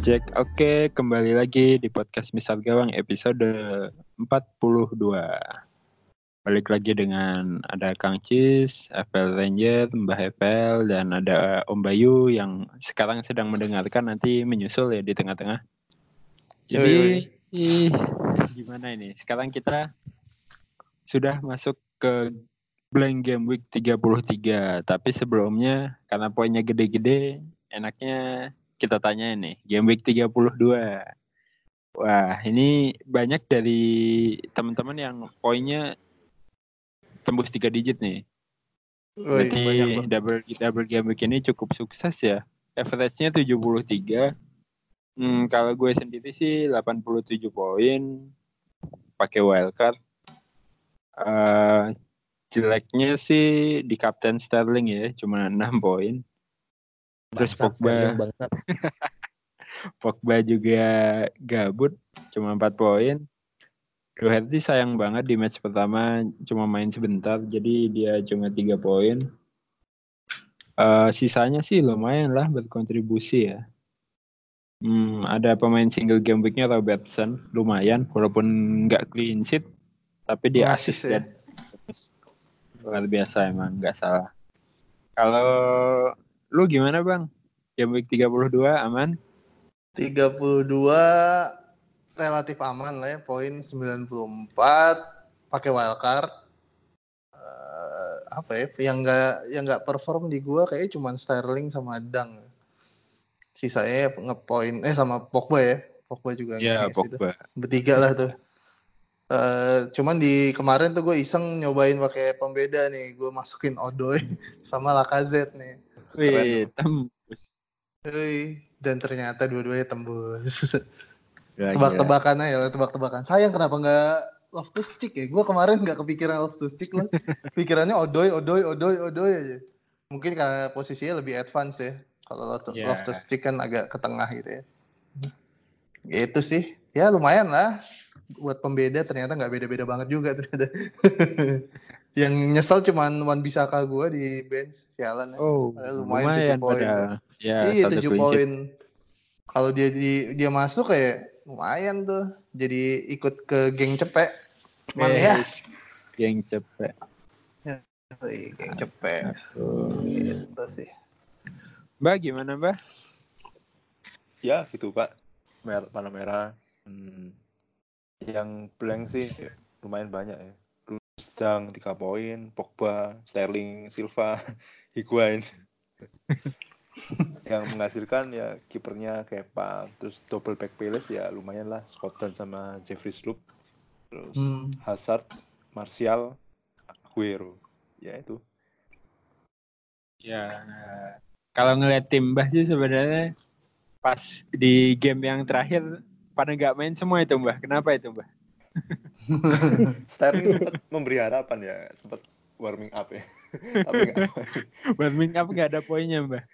Cek, oke kembali lagi di podcast Misal Gawang episode 42 Balik lagi dengan ada Kang Cis, FL Ranger, Mbah FL, dan ada Om Bayu yang sekarang sedang mendengarkan nanti menyusul ya di tengah-tengah. Jadi, ih, gimana ini? Sekarang kita sudah masuk ke blank game week 33 Tapi sebelumnya karena poinnya gede-gede enaknya kita tanya nih, game week 32. Wah, ini banyak dari teman-teman yang poinnya tembus tiga digit nih. Woi, Berarti banyak double double game week ini cukup sukses ya. Average-nya 73. Hmm, kalau gue sendiri sih 87 poin pakai wildcard. Eh jeleknya sih di Captain Sterling ya, cuma 6 poin. Terus Bangsat, Pogba. Pogba juga gabut, cuma 4 poin. Doherty sayang banget di match pertama cuma main sebentar, jadi dia cuma 3 poin. Eh, sisanya sih lumayan lah berkontribusi ya. Hmm, ada pemain single game weeknya Robertson, lumayan walaupun nggak clean sheet, tapi dia Assist assist ya. dan luar biasa emang nggak salah. Kalau lu gimana bang? Game week 32 aman? 32 relatif aman lah ya, poin 94 pakai wildcard. Eh, apa ya? Yang enggak yang enggak perform di gua kayaknya cuma Sterling sama Dang. Sisanya ngepoin eh sama Pogba ya. Pogba juga Ya nge-ace itu. Pogba. Bertiga lah tuh. Eh, cuman di kemarin tuh gue iseng nyobain pakai pembeda nih, gue masukin Odoi sama Lacazette nih. Wih, tembus. Hei, dan ternyata dua-duanya tembus. Tebak-tebakan aja lah, tebak-tebakan. Sayang kenapa nggak Loftus Cheek ya? Gue kemarin nggak kepikiran Loftus Cheek loh. Pikirannya Odoi, Odoi, Odoi, Odoi aja. Mungkin karena posisinya lebih advance ya. Kalau Loftus Ya. Loftus Cheek kan agak ke tengah gitu ya. Itu sih. Ya lumayan lah. Buat pembeda ternyata nggak beda-beda banget juga ternyata. Yang nyesel cuman Wan Bisaka gue di bench. Sialan ya. Oh, Padahal lumayan lumayan, tujuh poin. Ya, iya tujuh poin. Kalau dia di dia masuk kayak lumayan tuh. Jadi ikut ke geng cepek. Cuman Eh, ya, Geng cepet. Wih, geng cepek. Gitu sih. Mbak gimana mbak? Ya gitu pak, Mer warna merah. Hmm, yang blank sih lumayan banyak ya. Sedang 3 poin, Pogba, Sterling, Silva, Higuain. yang menghasilkan ya kipernya Kepa, terus double back Palace ya lumayan lah Scotland sama Jeffrey Sloop. Terus Hmm. Hazard, Martial, Aguero. Ya itu. Ya, kalau ngeliat tim mbah sih sebenarnya pas di game yang terakhir pada nggak main semua itu mbah. Kenapa itu mbah? Sterling sempat memberi harapan ya, sempat warming up ya. Tapi Warming up nggak ada poinnya mbah.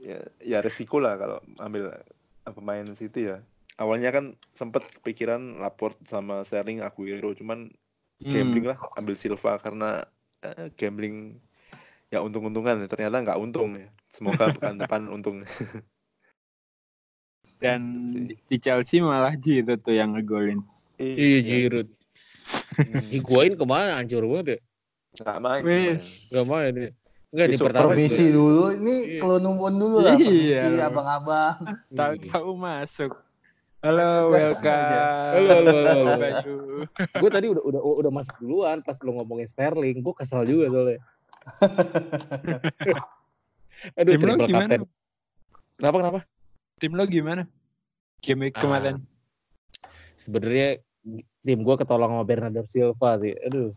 ya, ya resiko lah kalau ambil uh, pemain City ya. Awalnya kan sempat kepikiran Laporte sama Sterling Aguero, cuman Hmm. gambling lah ambil Silva karena eh, gambling ya untung-untungan ternyata nggak untung ya. Semoga pekan depan untung. Dan di Chelsea malah Giroud tuh yang ngegolin. Iya Giroud. Hmm, Higuain ke mana hancur banget ya? Nggak main. Wis. Gak main dia. Enggak di Besok pertama Permisi dulu. Ini Iya. kalau numpun dulu lah. Permisi Iya. abang-abang. Tahu-tahu masuk. Halo, welcome. Halo, halo, halo, halo. Gue tadi udah udah udah masuk duluan pas lo ngomongin Sterling, gue kesel juga soalnya. Aduh, triple gimana? captain. Kenapa kenapa? Tim lo gimana? Game week Ah. kemarin. Sebenarnya tim gue ketolong sama Bernardo Silva sih. Aduh.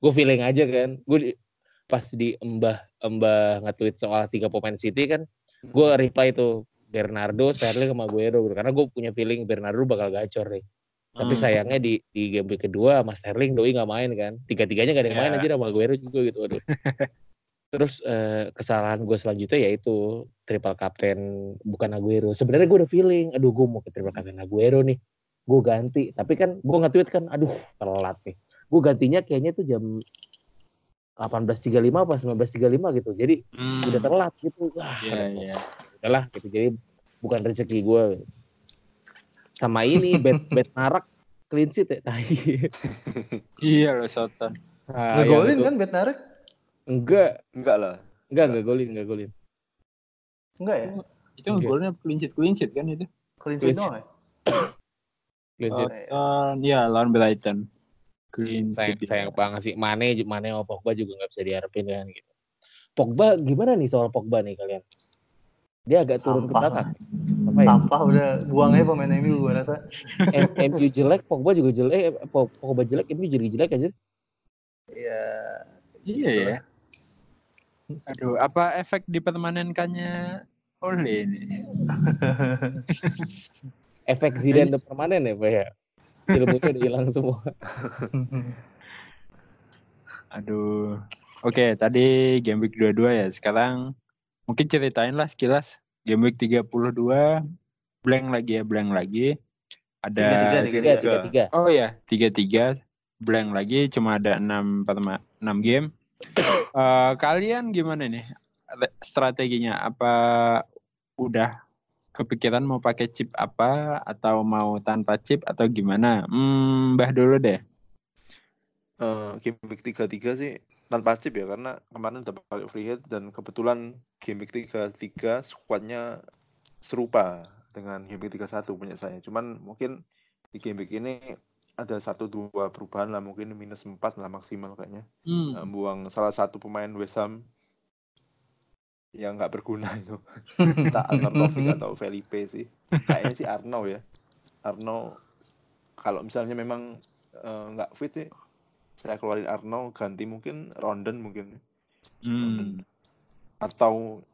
Gue feeling aja kan. Gue pas di embah embah nge-tweet soal tiga pemain City kan, gue reply itu Bernardo, Sterling sama Aguero gitu. Karena gue punya feeling Bernardo bakal gacor nih. Tapi Hmm. sayangnya di di game kedua sama Sterling doi nggak main kan. Tiga-tiganya gak ada yang Ya. main aja sama Aguero juga gitu. Aduh. Terus eh, kesalahan gue selanjutnya yaitu triple captain bukan Aguero. Sebenarnya gue udah feeling, aduh gue mau ke triple captain Aguero nih. Gue ganti. Tapi kan gue nge-tweet kan, aduh telat nih. Gue gantinya kayaknya tuh jam 18.35 apa 19.35 gitu. Jadi Hmm. udah telat gitu. Wah, Iya, repot. iya. udahlah gitu jadi bukan rezeki gue sama ini bet bet narak clean sheet ya tai Iya loh Soton. Nah, Ngegolin yang kan bet narik? Enggak Enggak lah. enggak enggak golin enggak golin Enggak ya? Itu sheet clean sheet kan itu. Sheet doang ya? sheet Soton, ya lawan Brighton. Clean sayang, sayang banget sih Mane Mane sama Pogba juga nggak bisa diharapin kan gitu Pogba gimana nih soal Pogba nih kalian dia agak turun ke Sampah. belakang apa ya Sampah udah buang aja pemain MU gue rasa. MU jelek Pogba juga jelek eh, Pog- Pogba jelek MU jadi jelek aja Iya. Iya ya. Aduh, apa efek dipermanenkannya oleh ini? efek Zidane udah permanen ya Pak ya ilmunya udah hilang semua Aduh. Oke, tadi game week 22 ya. Sekarang mungkin ceritain lah sekilas game week 32 blank lagi ya, blank lagi. Ada Tiga-tiga, tiga tiga-tiga. tiga tiga Oh ya, 33 blank lagi cuma ada 6 perma 6 game. Eh, kalian gimana nih strateginya? Apa udah kepikiran mau pakai chip apa atau mau tanpa chip atau gimana? Hmm, Mbah dulu deh. Eh, game week 33 sih tanpa chip ya karena kemarin udah pakai free hit dan kebetulan game week 33 squadnya serupa dengan game week 31 punya saya. Cuman mungkin di week ini ada satu dua perubahan lah mungkin minus 4 lah maksimal kayaknya. Hmm. Buang salah satu pemain West Ham yang nggak berguna itu. Tak Taufik atau Felipe sih. Kayaknya sih Arno ya. Arno kalau misalnya memang eh, nggak fit sih saya keluarin Arno ganti mungkin Rondon mungkin Hmm. atau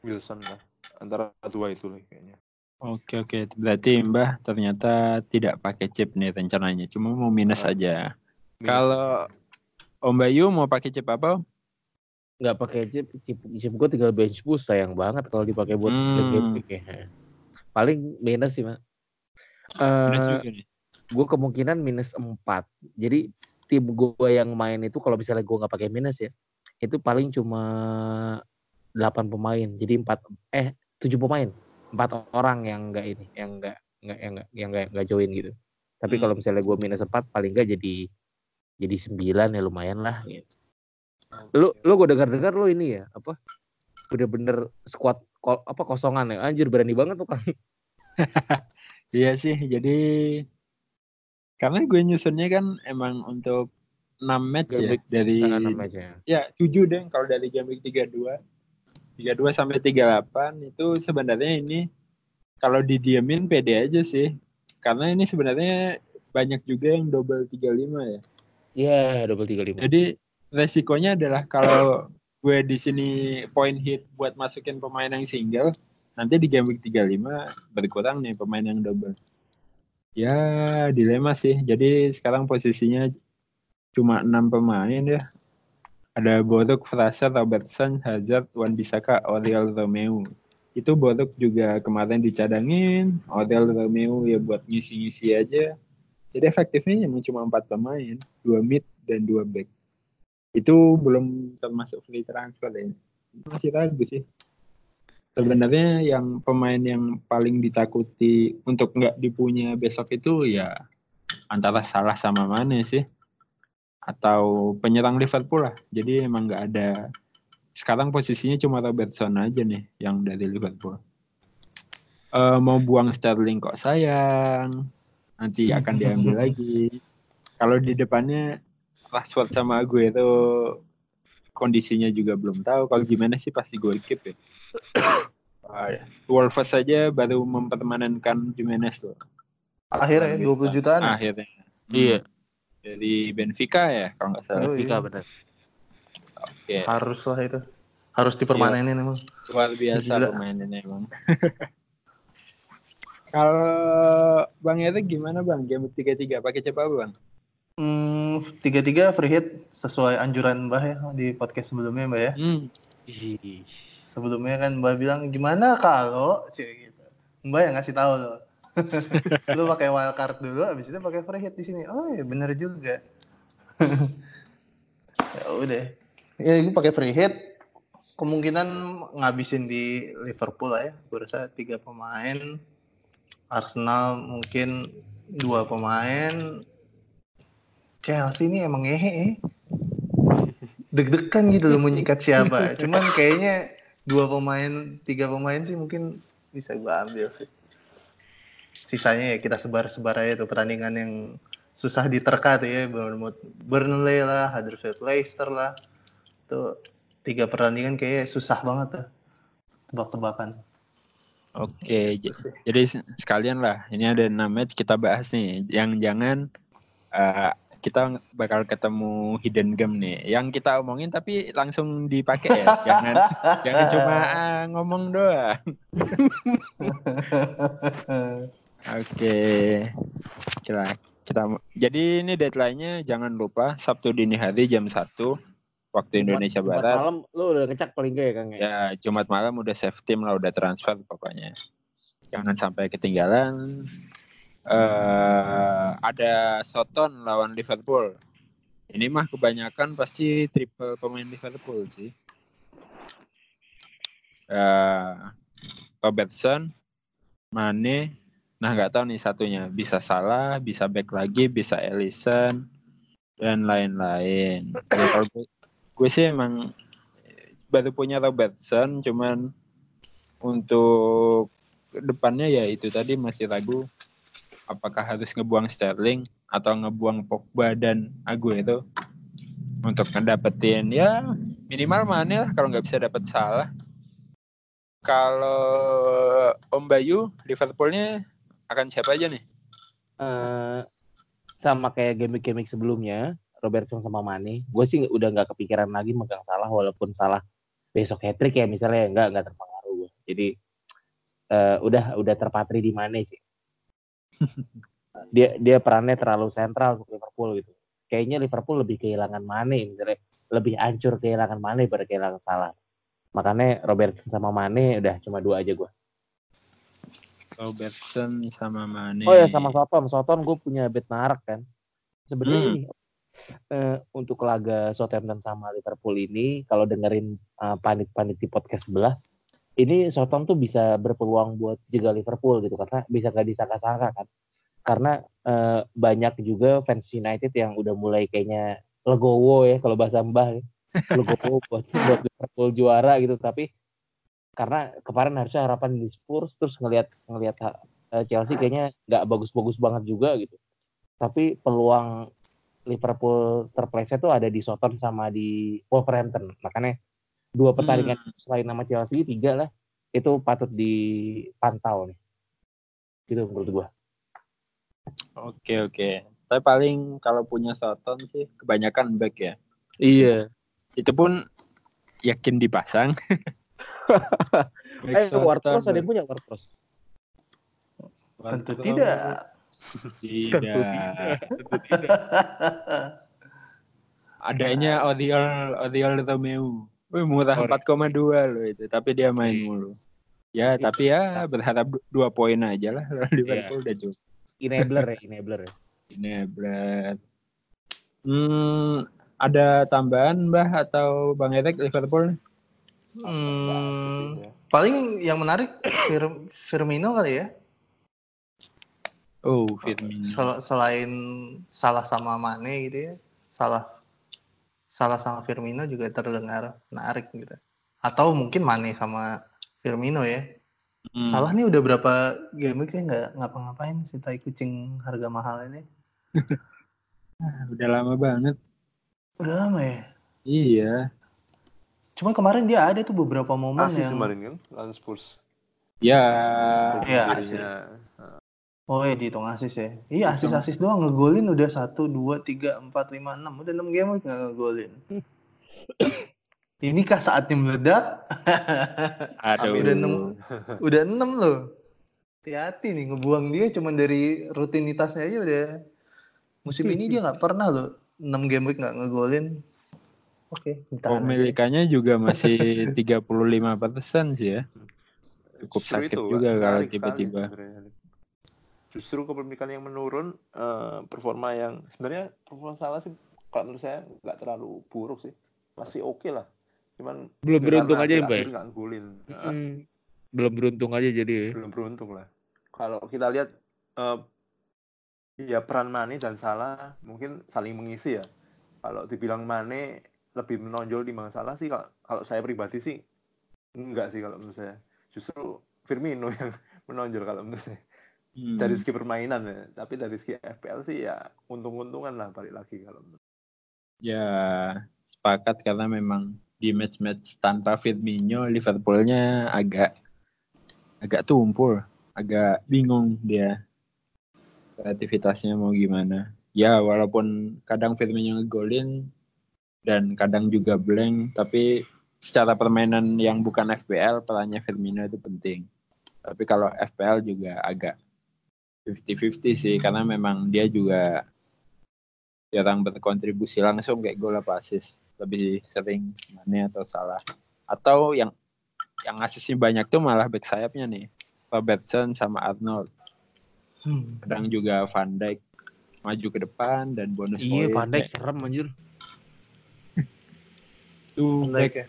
Wilson lah antara dua itu lah kayaknya Oke oke, berarti Mbah ternyata tidak pakai chip nih rencananya, cuma mau minus Ah. aja. Minus. Kalau Om Bayu mau pakai chip apa? Om? nggak pakai chip chip, chip gue tinggal bench boost sayang banget kalau dipakai buat Hmm. game ya. paling minus sih Eh, juga nih. gue kemungkinan minus 4 jadi tim gue yang main itu kalau misalnya gue nggak pakai minus ya itu paling cuma 8 pemain jadi empat eh 7 pemain empat orang yang enggak ini yang enggak enggak yang enggak yang enggak, enggak join gitu tapi Hmm. kalau misalnya gue minus 4 paling enggak jadi jadi 9 ya lumayan lah gitu. lu lu gue dengar dengar lu ini ya apa bener-bener squad ko- apa kosongan ya anjir berani banget tuh kan Iya sih, jadi karena gue nyusunnya kan emang untuk 6 match Game ya week dari tangan aja ya 7 deh kalau dari game week 32. 32 sampai 38 itu sebenarnya ini kalau didiemin pede aja sih. Karena ini sebenarnya banyak juga yang double 35 ya. Iya, double 35. Jadi resikonya adalah kalau gue di sini point hit buat masukin pemain yang single, nanti di game week 35 berkurang nih pemain yang double. Ya, dilema sih. Jadi sekarang posisinya cuma enam pemain ya. Ada Boruk, Fraser, Robertson, Hazard, Wan Bisaka, Oriol Romeo. Itu Boruk juga kemarin dicadangin, Oriol Romeo ya buat ngisi-ngisi aja. Jadi efektifnya emang cuma empat pemain, dua mid dan dua back. Itu belum termasuk free transfer ya. Masih ragu sih. Sebenarnya yang pemain yang paling ditakuti untuk nggak dipunya besok itu ya antara salah sama mana sih atau penyerang Liverpool lah. Jadi emang nggak ada. Sekarang posisinya cuma Robertson aja nih yang dari Liverpool. Eh, mau buang Sterling kok sayang. Nanti akan diambil lagi. Kalau di depannya Rashford sama gue itu kondisinya juga belum tahu. Kalau gimana sih pasti gue keep ya. Ah, Wolves saja baru mempermanenkan Jimenez loh. Akhirnya 20 jutaan. ya? Akhirnya. Iya. Dari Benfica ya kalau nggak salah. Oh, Benfica iya. benar. Oke. Harus lah itu. Harus dipermanenin emang. Luar biasa Gila. pemainnya emang. Kalau Bang Erik gimana Bang? Game 33 pakai siapa Bang? Hmm, tiga-tiga free hit sesuai anjuran Mbah ya di podcast sebelumnya Mbah ya. Hmm. Sebelumnya kan Mbah bilang gimana kalau Cik, gitu. Mbah yang ngasih tahu loh. Lu pakai wildcard dulu habis itu pakai free hit di sini. Oh iya bener juga. ya udah. Ya gue pakai free hit. kemungkinan ngabisin di Liverpool lah ya. Gue rasa tiga pemain. Arsenal mungkin dua pemain. Chelsea ini emang ngehe eh. Deg-degan gitu loh menyikat siapa. Cuman kayaknya dua pemain, tiga pemain sih mungkin bisa gue ambil sih. Sisanya ya kita sebar-sebar aja tuh pertandingan yang susah diterka tuh ya. Bournemouth, Burnley lah, Huddersfield, Leicester lah. Tuh tiga pertandingan kayaknya susah banget tuh. Tebak-tebakan. Oke, j- jadi s- sekalian lah. Ini ada enam match kita bahas nih. Yang jangan eh, kita bakal ketemu hidden gem nih. Yang kita omongin tapi langsung dipakai ya. jangan jangan cuma ah, ngomong doang. Oke. Kita kita jadi ini deadline-nya jangan lupa Sabtu dini hari jam 1 waktu Indonesia Jumat Barat. malam lu udah ngecek paling gak ya Kang ya? Ya, Jumat malam udah save tim lah, udah transfer pokoknya. Jangan sampai ketinggalan. eh ada Soton lawan Liverpool. Ini mah kebanyakan pasti triple pemain Liverpool sih. Eh Robertson, Mane, nah nggak tahu nih satunya bisa salah, bisa back lagi, bisa Ellison dan lain-lain. Ya, gue, sih emang baru punya Robertson cuman untuk depannya ya itu tadi masih ragu apakah harus ngebuang Sterling atau ngebuang Pogba dan Aguero untuk ngedapetin ya minimal mana lah kalau nggak bisa dapat salah kalau Om Bayu Liverpoolnya akan siapa aja nih Eh, sama kayak gimmick-gimmick sebelumnya, Robertson sama Mane, gue sih udah nggak kepikiran lagi megang salah walaupun salah besok hat trick ya misalnya nggak nggak terpengaruh gue. Jadi eh, udah udah terpatri di Mane sih. dia dia perannya terlalu sentral untuk Liverpool gitu. Kayaknya Liverpool lebih kehilangan Mane misalnya lebih hancur kehilangan Mane pada kehilangan salah. Makanya Robertson sama Mane udah cuma dua aja gue. Robertson sama Mane Oh ya sama Soton, Soton gue punya bet narak kan. Sebenarnya Hmm. eh, untuk laga Southampton sama Liverpool ini, kalau dengerin eh, panik-panik di podcast sebelah, ini Soton tuh bisa berpeluang buat jaga Liverpool gitu karena bisa gak disangka-sangka kan. Karena eh, banyak juga fans United yang udah mulai kayaknya legowo ya kalau bahasa Mbah ya. Legowo buat, buat Liverpool juara gitu tapi karena kemarin harusnya harapan di Spurs terus ngelihat ngelihat eh, Chelsea kayaknya nggak bagus-bagus banget juga gitu. Tapi peluang Liverpool terpleset tuh ada di Soton sama di Wolverhampton. Makanya dua pertandingan selain nama Chelsea tiga lah itu patut dipantau nih. Gitu menurut gua. Oke oke. Tapi paling kalau punya Soton sih kebanyakan back ya. Iya. Itu pun yakin dipasang. Eh, Soton, Ward-Prowse ada yang punya Ward-Prowse? Tentu Ward-Prowse. tidak. Tidak. Adanya Odiol Odiol Romeo. Wih, murah Oh, 4,2 loh itu, tapi dia main Iya. mulu. Ya, tapi ya berharap du- dua poin aja lah Iya. Liverpool udah cukup. Enabler ya, enabler ya. Ini berat. Hmm, ada tambahan Mbah atau Bang Erek Liverpool? Hmm, paling yang menarik Fir- Firmino kali ya. Oh, Firmino. Sel- selain salah sama Mane gitu ya, salah salah sama Firmino juga terdengar menarik gitu. Atau mungkin Mane sama Firmino ya. Hmm. Salah nih udah berapa game week sih nggak ngapa-ngapain si tai kucing harga mahal ini. Udah lama banget. Udah lama ya. Iya. Cuma kemarin dia ada tuh beberapa momen Asis yang kemarin kan lawan Spurs. Ya. Iya, Jadinya, Oh iya dihitung asis ya. Iya asis asis doang ngegolin udah satu dua tiga empat lima enam udah enam game nggak ngegolin. Ini kah saatnya meledak? Aduh. Udah enam, udah enam loh. Hati-hati nih ngebuang dia cuman dari rutinitasnya aja udah. Musim ini dia nggak pernah loh enam game week nggak ngegolin. Oke, bentar. Pemilikannya juga masih 35 persen sih ya. Cukup justru sakit itu, juga kalau tiba-tiba. Justru kepemilikan yang menurun, eh, performa yang sebenarnya performa salah sih kalau menurut saya nggak terlalu buruk sih, masih oke lah. Cuman Belum ya beruntung aja ya, Mbak. Hmm, belum beruntung aja jadi. belum beruntung lah. Kalau kita lihat eh, ya peran Mane dan Salah mungkin saling mengisi ya. Kalau dibilang Mane lebih menonjol di Salah sih kalau, kalau saya pribadi sih enggak sih kalau menurut saya. Justru Firmino yang menonjol kalau menurut saya. Hmm. Dari segi permainan ya, tapi dari segi FPL sih ya untung-untungan lah balik lagi kalau menurut. Ya sepakat karena memang di match-match tanpa Firmino Liverpoolnya agak agak tumpul, agak bingung dia kreativitasnya mau gimana. Ya walaupun kadang Firmino ngegolin dan kadang juga blank, tapi secara permainan yang bukan FPL perannya Firmino itu penting. Tapi kalau FPL juga agak 50-50 sih karena memang dia juga jarang berkontribusi langsung kayak gol apa assist lebih sering Mane atau salah atau yang yang asisnya banyak tuh malah back sayapnya nih Robertson sama Arnold Hmm. kadang juga Van Dijk maju ke depan dan bonus Iya, pandai Kayak serem anjir. Tuh Baik back ya.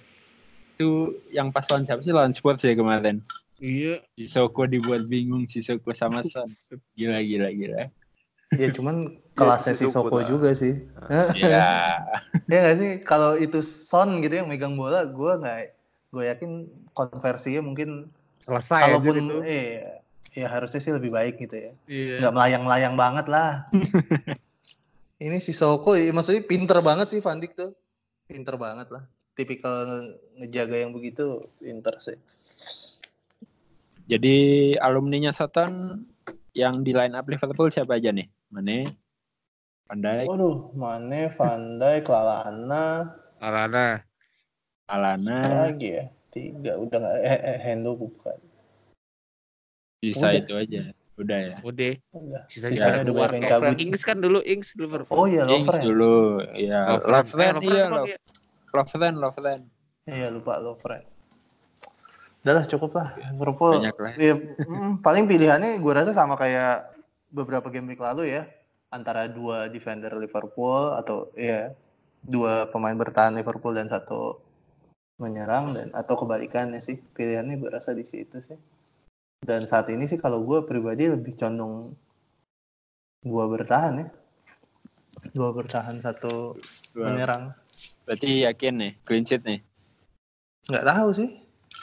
tuh yang pas lawan siapa sih? Lawan Spurs ya kemarin. Iya. Sissoko dibuat bingung Sissoko sama Son. Gila gila gila. Ya cuman kelasnya si itu Soko juga sih. ya ya nggak sih? Kalau itu Son gitu yang megang bola gue nggak gue yakin konversinya mungkin Selesai kalaupun itu. eh ya harusnya sih lebih baik gitu ya. Iya. nggak melayang-layang banget lah. Ini si Soko ya, maksudnya pinter banget sih Van Dijk tuh. Pinter banget lah tipikal nge- ngejaga yang begitu pinter sih jadi alumninya Soton yang di line up Liverpool siapa aja nih Mane Van Dijk waduh Mane Van Dijk Lalana Alana. Alana lagi ya tiga udah nggak eh, eh, Hendo bukan sisa Udah. itu aja udah ya Udah. udah Sisa-sisa Sisanya udah dua. banyak yang cabut Ings kan dulu Ings Liverpool. oh iya Ings Lovren dulu ya Lovren. Lovren iya emang Lov- iya. Lovren Lovren iya lupa Lovren udah lah cukup lah. Liverpool banyak lah. Ya, mm, paling pilihannya gue rasa sama kayak beberapa game week lalu ya. Antara dua defender Liverpool atau ya dua pemain bertahan Liverpool dan satu menyerang dan atau kebalikannya sih. Pilihannya gue rasa di situ sih. Dan saat ini sih kalau gue pribadi lebih condong dua bertahan ya. Dua bertahan satu Dua. menyerang berarti yakin nih clean sheet nih? Nggak tahu sih.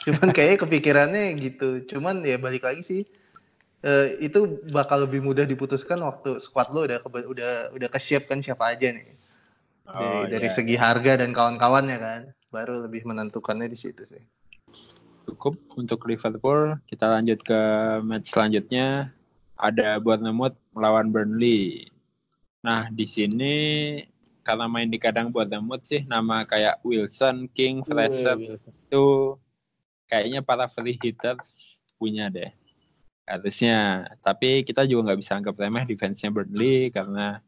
Cuman kayaknya kepikirannya gitu. Cuman ya balik lagi sih eh, itu bakal lebih mudah diputuskan waktu squad lo udah udah udah ke shape kan siapa aja nih. Dari, Oh, dari iya. segi harga dan kawan-kawannya kan. Baru lebih menentukannya di situ sih. Cukup untuk Liverpool. Kita lanjut ke match selanjutnya. Ada Bournemouth melawan Burnley. Nah di sini karena main di kandang Bournemouth sih nama kayak Wilson, King, Fraser itu kayaknya para free hitters punya deh. Harusnya. Tapi kita juga nggak bisa anggap remeh defense-nya Burnley karena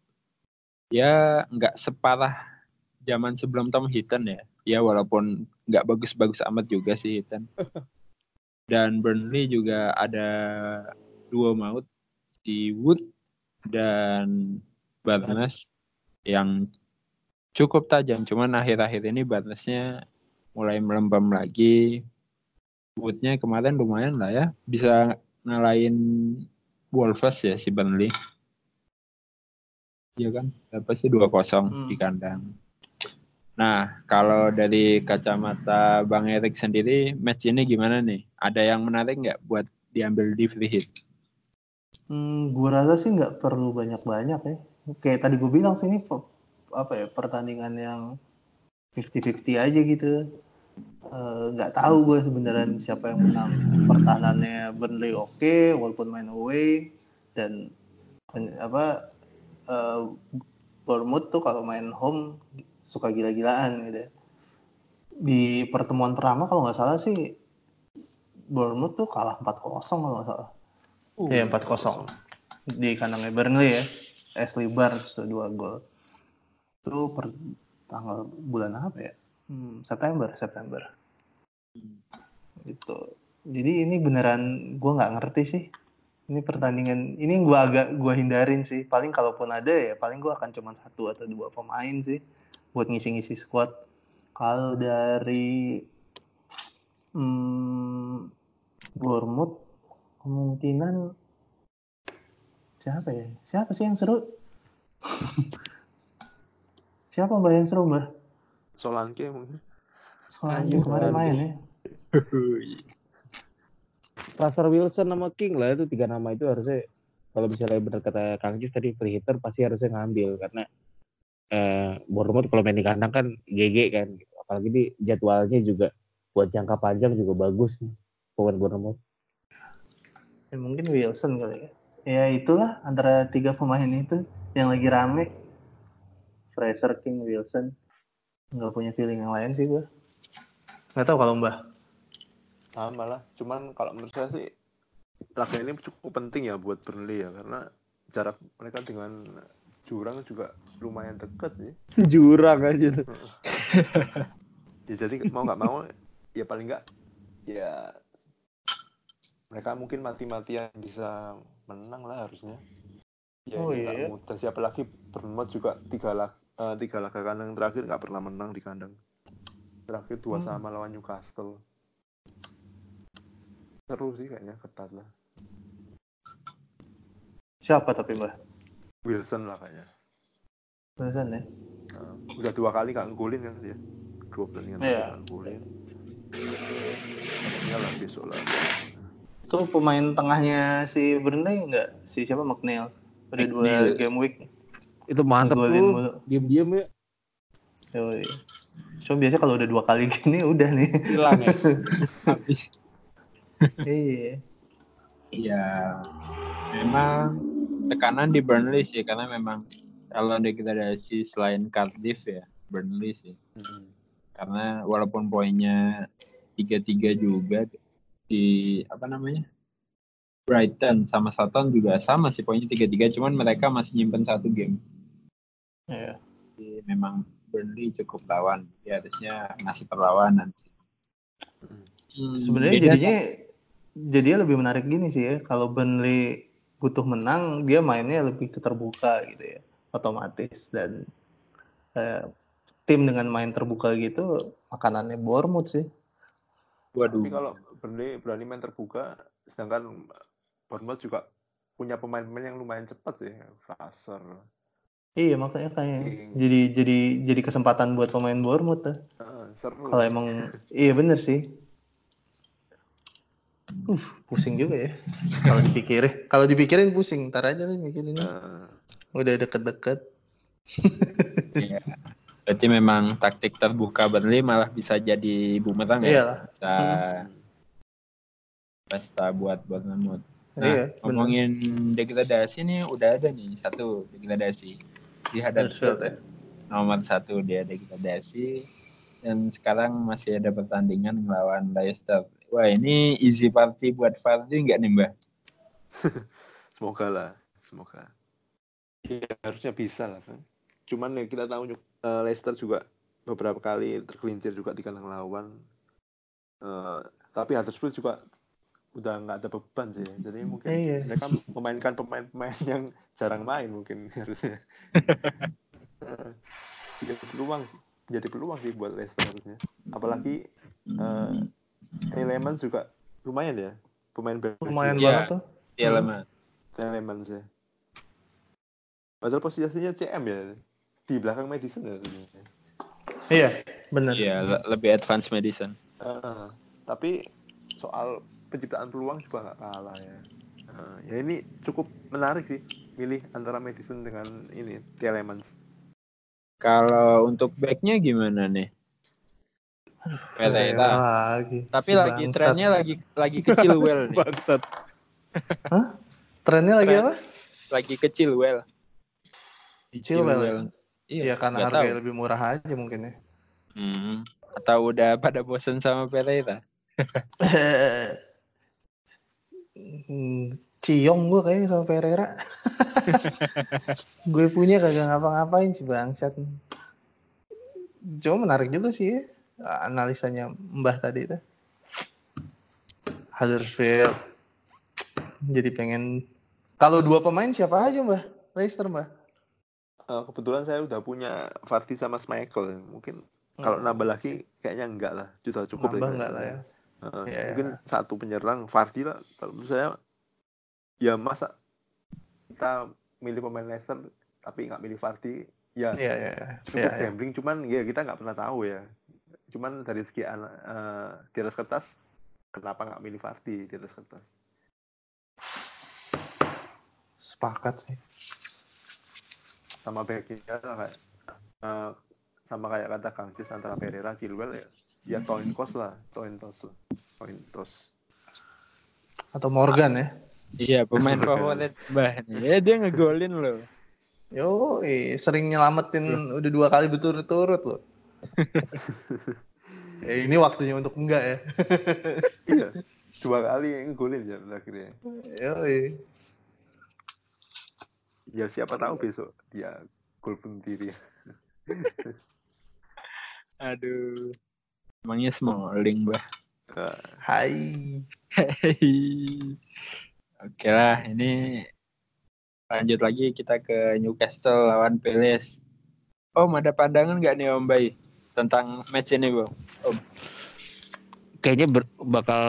ya nggak separah zaman sebelum Tom Hinton ya. Ya walaupun nggak bagus-bagus amat juga sih Hinton dan Burnley juga ada dua maut si Wood dan Barnes yang cukup tajam cuman akhir-akhir ini Barnesnya mulai melembam lagi Woodnya kemarin lumayan lah ya bisa ngalahin Wolves ya si Burnley Iya kan berapa sih 2-0 Hmm. di kandang Nah, kalau dari kacamata Bang Erik sendiri, match ini gimana nih? Ada yang menarik nggak buat diambil di free hit? hmm, gue rasa sih nggak perlu banyak-banyak ya kayak tadi gue bilang sih ini apa ya pertandingan yang 50-50 aja gitu. Eh, nggak tahu gue sebenarnya siapa yang menang. Pertahanannya Burnley oke walaupun main away dan apa eh, Bournemouth tuh kalau main home suka gila-gilaan gitu. Di pertemuan pertama kalau nggak salah sih Bournemouth tuh kalah 4-0 kalau nggak salah. Iya 4-0 di kandangnya Burnley ya. Ashley Barnes tuh dua gol itu per tanggal bulan apa ya? Hmm, September September. Gitu. Jadi ini beneran gue nggak ngerti sih. Ini pertandingan ini gue agak gue hindarin sih. Paling kalaupun ada ya paling gue akan cuma satu atau dua pemain sih buat ngisi-ngisi squad. Kalau dari hmm, Bournemouth kemungkinan siapa ya? Siapa sih yang seru? siapa mbak yang seru mbak? Solanke mungkin. Soalnya Anjing, kemarin Solanke. main ya. Russell Wilson sama King lah itu tiga nama itu harusnya kalau misalnya benar kata Kang Jis tadi free hitter pasti harusnya ngambil karena eh Bournemouth kalau main di kandang kan GG kan gitu. apalagi di jadwalnya juga buat jangka panjang juga bagus nih pemain Bournemouth Ya, mungkin Wilson kali ya. Ya itulah antara tiga pemain itu yang lagi rame. Fraser, King, Wilson. Nggak punya feeling yang lain sih gue. Nggak tahu kalau Mbah. Sama lah. Cuman kalau menurut saya sih laga ini cukup penting ya buat Burnley ya karena jarak mereka dengan jurang juga lumayan dekat ya. jurang aja ya jadi mau nggak mau ya paling nggak ya mereka mungkin mati-matian bisa menang lah harusnya ya Oh, nggak iya. mudah siapa lagi Bournemouth juga tiga laga tiga laga kandang terakhir nggak pernah menang di kandang terakhir dua Hmm. sama lawan Newcastle seru sih kayaknya ketat lah Siapa tapi Mbah? Wilson lah kayaknya Wilson ya? Nah, udah dua kali nggak ngegolin kan dia dua pertandingan nggak ngegolin ya lah besok lah Itu pemain tengahnya si Burnley nggak? Si siapa? McNeil. Udah dua game week. Itu mantep tuh diem-diem ya Yoi. Cuma biasanya kalau udah dua kali gini udah nih. hilang ya Habis. iya. Ya, memang tekanan di Burnley sih karena memang kalau degradasi selain Cardiff ya Burnley sih. Mm-mm. Karena walaupun poinnya tiga-tiga juga di apa namanya Brighton sama Southampton juga sama sih poinnya tiga-tiga, cuman mereka masih nyimpen satu game. Iya. Jadi memang Burnley cukup lawan, ya harusnya ngasih perlawanan. sih. Hmm, Sebenarnya beda jadinya jadinya lebih menarik gini sih ya. Kalau Burnley butuh menang, dia mainnya lebih keterbuka gitu ya, otomatis dan eh, tim dengan main terbuka gitu makanannya Bournemouth sih. Waduh. Tapi kalau Burnley berani main terbuka, sedangkan Bournemouth juga punya pemain-pemain yang lumayan cepat sih, Fraser. Iya makanya kayak King. jadi jadi jadi kesempatan buat pemain Bournemouth tuh. Seru. Kalau emang iya bener sih. Uh, pusing juga ya. Kalau dipikirin, kalau dipikirin pusing. Ntar aja nih mikirin. Ah, Udah deket-deket. Iya. Berarti memang taktik terbuka Burnley malah bisa jadi bumerang ya. Iyalah. Bisa pesta buat Bournemouth. Nah, Iya, bener. ngomongin degradasi nih udah ada nih satu degradasi di Huddersfield ya. nomor satu dia degradasi dan sekarang masih ada pertandingan melawan Leicester. Wah ini easy party buat Vardy nggak nih Mbak? semoga lah, semoga. Ya, harusnya bisa lah kan. Cuman ya kita tahu eh, Leicester juga beberapa kali tergelincir juga di kandang lawan. Eh, tapi Huddersfield juga udah nggak ada beban sih. Jadi mungkin Iya. mereka memainkan pemain-pemain yang jarang main mungkin harusnya. Eh, jadi peluang sih. Jadi peluang sih buat Leicester harusnya. Apalagi eh Elements juga lumayan ya pemain Belgia. Lumayan Iya. banget tuh. Iya Hmm. lemah. Elements ya. Padahal posisinya CM ya di belakang Madison ya. Iya, bener. Iya le- lebih advance medicine. Ah, tapi soal penciptaan peluang juga nggak kalah ya. Ah, ya ini cukup menarik sih milih antara Madison dengan ini Elements. Kalau untuk backnya gimana nih? Pereira. lagi. Tapi Si lagi bangsat. trennya lagi lagi kecil well nih. bangsat Trennya lagi Tren. apa? Lagi kecil well. Chilwell ya? Iya, Iya karena nggak harganya tahu. lebih murah aja mungkin ya. Hmm. Atau udah pada bosen sama Pereira? Hmm, Ciong gue kayaknya sama Pereira. gue punya kagak ngapa-ngapain sih bangsat. Cuma menarik juga sih ya analisanya Mbah tadi itu. Huddersfield. Jadi pengen kalau dua pemain siapa aja Mbah? Leicester Mbah. Eh, kebetulan saya udah punya Vardy sama Schmeichel. Mungkin Kalau Hmm. nambah lagi kayaknya enggak lah, sudah cukup Nambah enggak lah ya. Heeh, Iya, mungkin satu penyerang Vardy lah. Kalau menurut saya ya masa kita milih pemain Leicester tapi nggak milih Vardy ya Iya, iya, iya. cukup Iya, iya. gambling cuman ya kita nggak pernah tahu ya. Cuman dari segi eh, di atas kertas kenapa nggak milih Vardy di atas kertas? Sepakat sih. Sama kayak eh, sama kayak kata Kang Cis antara Pereira, Chilwell ya ya Toinkos lah, Tointos lah, Tointos. Atau Morgan ya. Iya, pemain favorit Mbah. Ya dia ngegolin loh. Yo, sering nyelamatin udah dua kali berturut-turut loh. eh, ini waktunya untuk enggak ya. Iya, dua kali yang golin ya akhirnya. Yo, Ya siapa tahu besok dia gol bunuh diri. Aduh. Emangnya Smalling. Nah, hai. Oke lah, ini lanjut lagi kita ke Newcastle lawan Palace. Om, ada pandangan nggak nih Om Bay tentang match ini, Bang? Kayaknya ber- bakal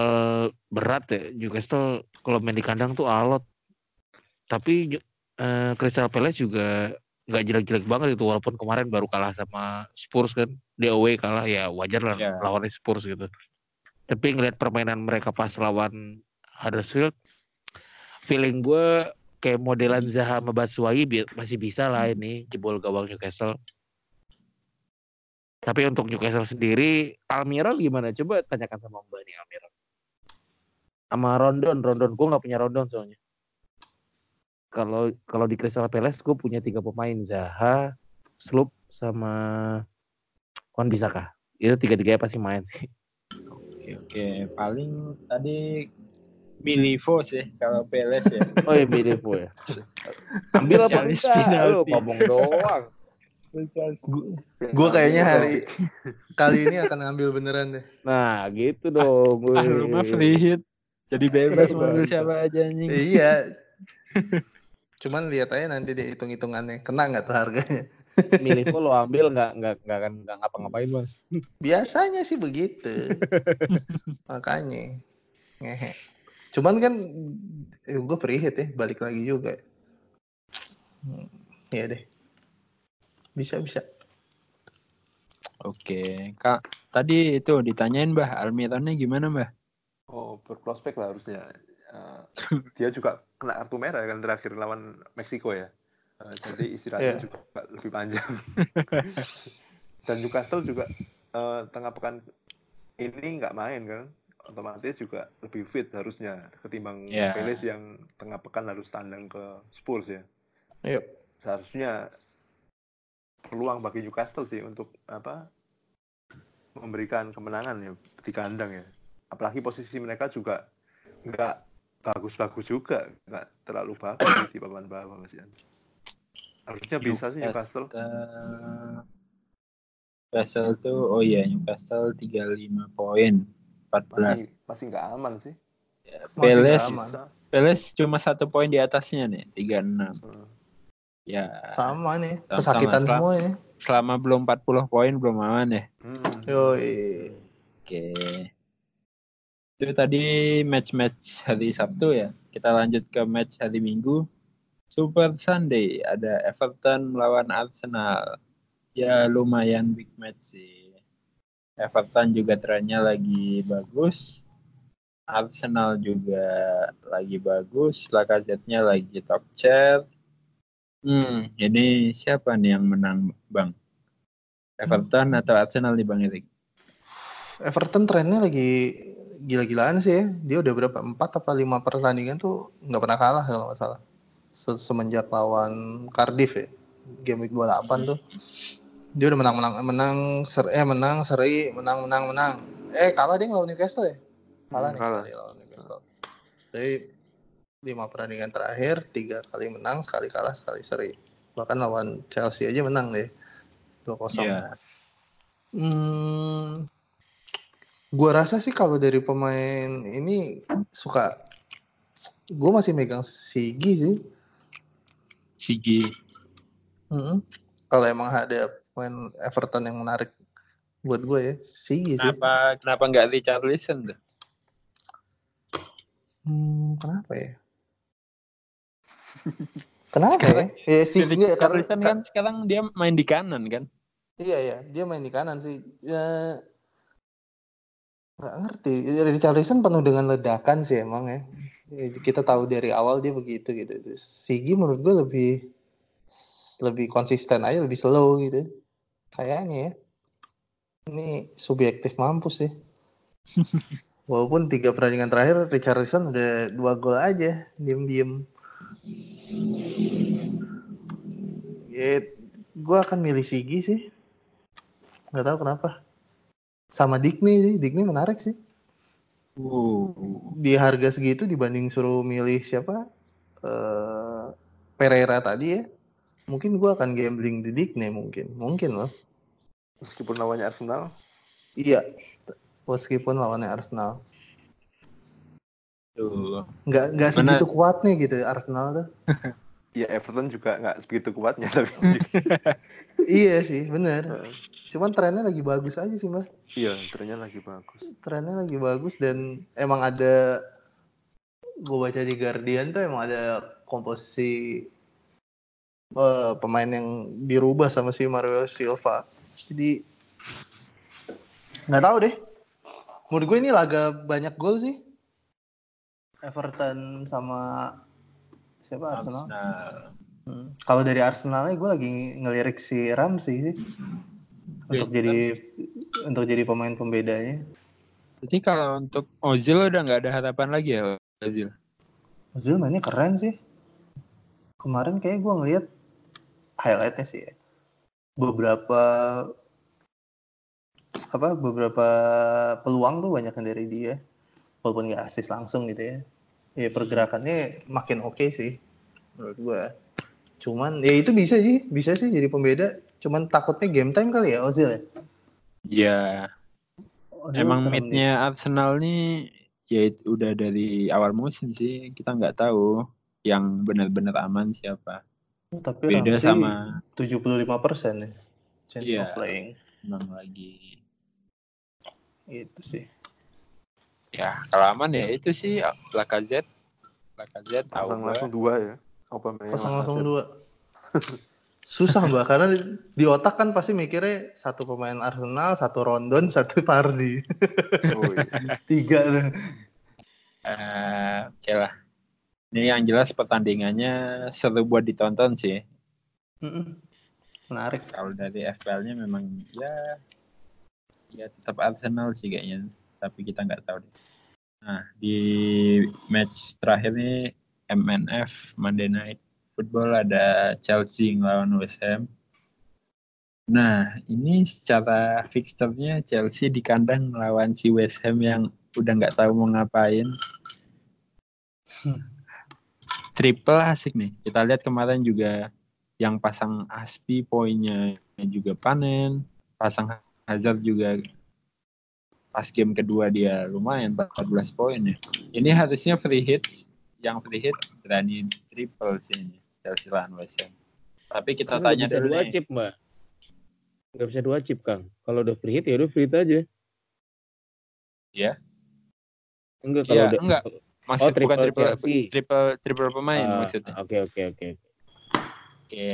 berat ya Newcastle kalau main di kandang tuh alot. Tapi eh, Crystal Palace juga nggak jelek-jelek banget itu walaupun kemarin baru kalah sama Spurs kan. Di away kalah ya wajar lah Ya. lawannya Spurs gitu. Tapi ngeliat permainan mereka pas lawan Huddersfield, feeling gue kayak modelan Zaha sama bi- masih bisa lah ini jebol gawang Newcastle. Tapi untuk Newcastle sendiri, Almiron gimana? Coba tanyakan sama Mbak nih Almiron. Sama Rondon, Rondon gue nggak punya Rondon soalnya. Kalau kalau di Crystal Palace gue punya tiga pemain Zaha, Sloop sama Wan Bisaka. Itu tiga-tiganya pasti main sih. Oke, oke. Paling tadi Milivo sih kalau Palace ya. Oh ya Mirepo ya. Ambil apa enggak? Lu penalti. ngomong doang. Gue kayaknya hari kali ini akan ngambil beneran deh. Nah gitu dong. Ah, lu mah weh. free hit. Jadi bebas Eh, mau ambil siapa aja anjing. iya. Cuman lihat aja nanti deh hitung-hitungannya kena nggak tuh harganya. Milivo lo ambil nggak nggak nggak akan nggak ngapa-ngapain bang. Biasanya sih begitu. Makanya. Ngehe. Cuman kan eh, gue prihit ya, balik lagi juga. Hmm, Iya deh. Bisa bisa. Oke, Kak. Tadi itu ditanyain Mbah, Almironnya gimana Mbah? Oh, berprospek lah harusnya. Dia juga kena kartu merah kan terakhir lawan Meksiko ya. Eh, jadi istirahatnya Iya. juga lebih panjang. Dan Newcastle juga eh, tengah pekan ini nggak main kan, otomatis juga lebih fit harusnya ketimbang Iya. Palace yang tengah pekan harus tandang ke Spurs ya. Yuk. Seharusnya peluang bagi Newcastle sih untuk apa memberikan kemenangan ya di kandang ya. Apalagi posisi mereka juga nggak bagus-bagus juga, nggak terlalu bagus sih di papan bawah Mas Ian. Harusnya bisa sih Newcastle. Newcastle. Tuh, oh iya Newcastle 35 poin, 14. Masih masih nggak aman sih. Aman. Bisa. Palace cuma satu poin di atasnya nih, 36. Hmm. Ya, Sama nih. Pesakitan semua ini. selama belum 40 poin belum aman ya. Hmm. Yoi. Oke. Itu tadi match-match hari Sabtu ya. Kita lanjut ke match hari Minggu. Super Sunday ada Everton melawan Arsenal. Ya lumayan big match sih. Everton juga trennya lagi bagus. Arsenal juga lagi bagus. Lacazette-nya lagi top chair. Hmm, ini siapa nih yang menang, Bang? Everton atau Arsenal nih, Bang Erik? Everton trennya lagi gila-gilaan sih ya. Dia udah berapa? Empat apa lima pertandingan tuh nggak pernah kalah kalau nggak salah. Se- Semenjak lawan Cardiff ya. Game week 28 tuh. Dia udah menang-menang menang ser eh menang seri, menang-menang menang. Eh kalah dia lawan Newcastle ya? Kalah Hmm, nih kalah. sekali lawan Newcastle. Jadi lima pertandingan terakhir tiga kali menang, sekali kalah, sekali seri. Bahkan lawan Chelsea aja menang deh. 2-0. Iya. Hmm, gua rasa sih kalau dari pemain ini suka, gua masih megang Sigi sih. Sigi. Mm-mm. Kalau emang ada pemain Everton yang menarik buat gue ya. Sigi sih. Kenapa kenapa nggak Richarlison tuh? Hmm, kenapa ya? kenapa ya? Ya Sigi enggak karena Richarlison kan sekarang dia main di kanan kan? Iya ya, dia main di kanan sih. Ya, nggak ngerti. Richarlison penuh dengan ledakan sih emang ya. Kita tahu dari awal dia begitu gitu. Sigi menurut gue lebih lebih konsisten aja, lebih slow gitu. Kayaknya ya. Ini subjektif mampus sih. Walaupun tiga pertandingan terakhir Richarlison udah dua gol aja, diem-diem. Ya, gue akan milih Sigi sih. Nggak tahu kenapa. Sama Dikni sih, Dikni menarik sih. Uh, Di harga segitu dibanding suruh milih siapa? eh Pereira tadi ya. Mungkin gue akan gambling di Dikni mungkin. Mungkin loh. Meskipun lawannya Arsenal, Iya. Meskipun lawannya Arsenal. tuh. Nggak, nggak Mana- segitu kuatnya gitu Arsenal tuh. ya Everton juga nggak segitu kuatnya tapi iya sih, bener. Cuman trennya lagi bagus aja sih, Mbak. iya trennya lagi bagus. trennya lagi bagus dan emang ada gue baca di Guardian tuh emang ada komposisi eh, pemain yang dirubah sama si Mario Silva jadi nggak tahu deh menurut gue ini laga banyak gol sih Everton sama siapa Arsenal Arsenal. Hmm. kalau dari Arsenalnya gue lagi ngelirik si Ramsey sih untuk jadi untuk jadi pemain pembedanya Berarti kalau untuk Ozil udah nggak ada harapan lagi ya Ozil? Ozil mainnya keren sih. Kemarin kayak gue ngeliat highlightnya sih ya. Beberapa apa beberapa peluang tuh banyak dari dia. Walaupun nggak asis langsung gitu ya. Ya pergerakannya makin oke sih menurut gue. Cuman ya itu bisa sih, bisa sih jadi pembeda. Cuman takutnya game time kali ya Ozil ya. Ya, Ozil emang midnya Arsenal nih ya itu udah dari awal musim sih kita nggak tahu yang benar-benar aman siapa. nih. Tapi Beda sama 75% ya chance Iya. of playing. emang lagi. Itu sih. Ya kalau aman ya itu sih Lacazette. Lacazette tahu Pasang gua. langsung dua ya. Apa Pasang langsung dua. Susah mbak karena di, di otak kan pasti mikirnya satu pemain Arsenal, satu Rondon, satu Pardi, Oh, iya. tiga tuh. Eh, oke lah. Ini yang jelas pertandingannya seru buat ditonton sih. Mm-mm. Menarik. Kalau dari FPL-nya memang ya ya tetap Arsenal sih kayaknya, tapi kita nggak tahu deh. Nah, di match terakhir nih MNF Monday Night Football ada Chelsea ngelawan West Ham. Nah, ini secara fixturnya Chelsea di kandang melawan si West Ham yang udah nggak tahu mau ngapain. Triple asik nih. Kita lihat kemarin juga yang pasang Aspi poinnya juga panen, pasang Hazard juga pas game kedua dia lumayan 14 poin ya. Ini harusnya free hit, yang free hit berani triple sih ini Chelsea lawan West Ham. Tapi kita nggak tanya bisa dulu dua nih. chip mbak nggak bisa dua chip kang kalau udah free hit ya udah free hit aja Iya. enggak kalau Iya, udah enggak. Maksud Oh, bukan triple triple Chelsea. triple triple pemain Ah, maksudnya. oke oke oke Oke.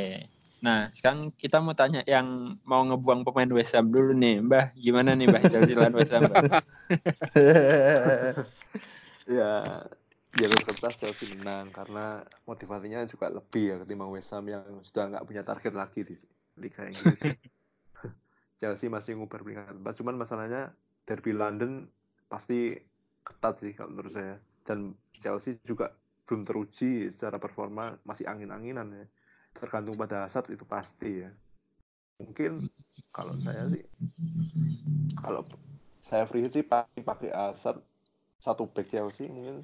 Nah, sekarang kita mau tanya yang mau ngebuang pemain West Ham dulu nih, Mbah. Gimana nih, Mbah Chelsea lawan West Ham? Mbah? ya jalur kertas Chelsea menang karena motivasinya juga lebih ya ketimbang West Ham yang sudah nggak punya target lagi di Liga Inggris. Chelsea masih ngubar peringkat 4, cuman masalahnya derby London pasti ketat sih kalau menurut saya. Dan Chelsea juga belum teruji secara performa masih angin-anginan ya. Tergantung pada Hazard itu pasti ya. Mungkin kalau saya sih kalau saya free hit sih pasti pakai Hazard satu back Chelsea mungkin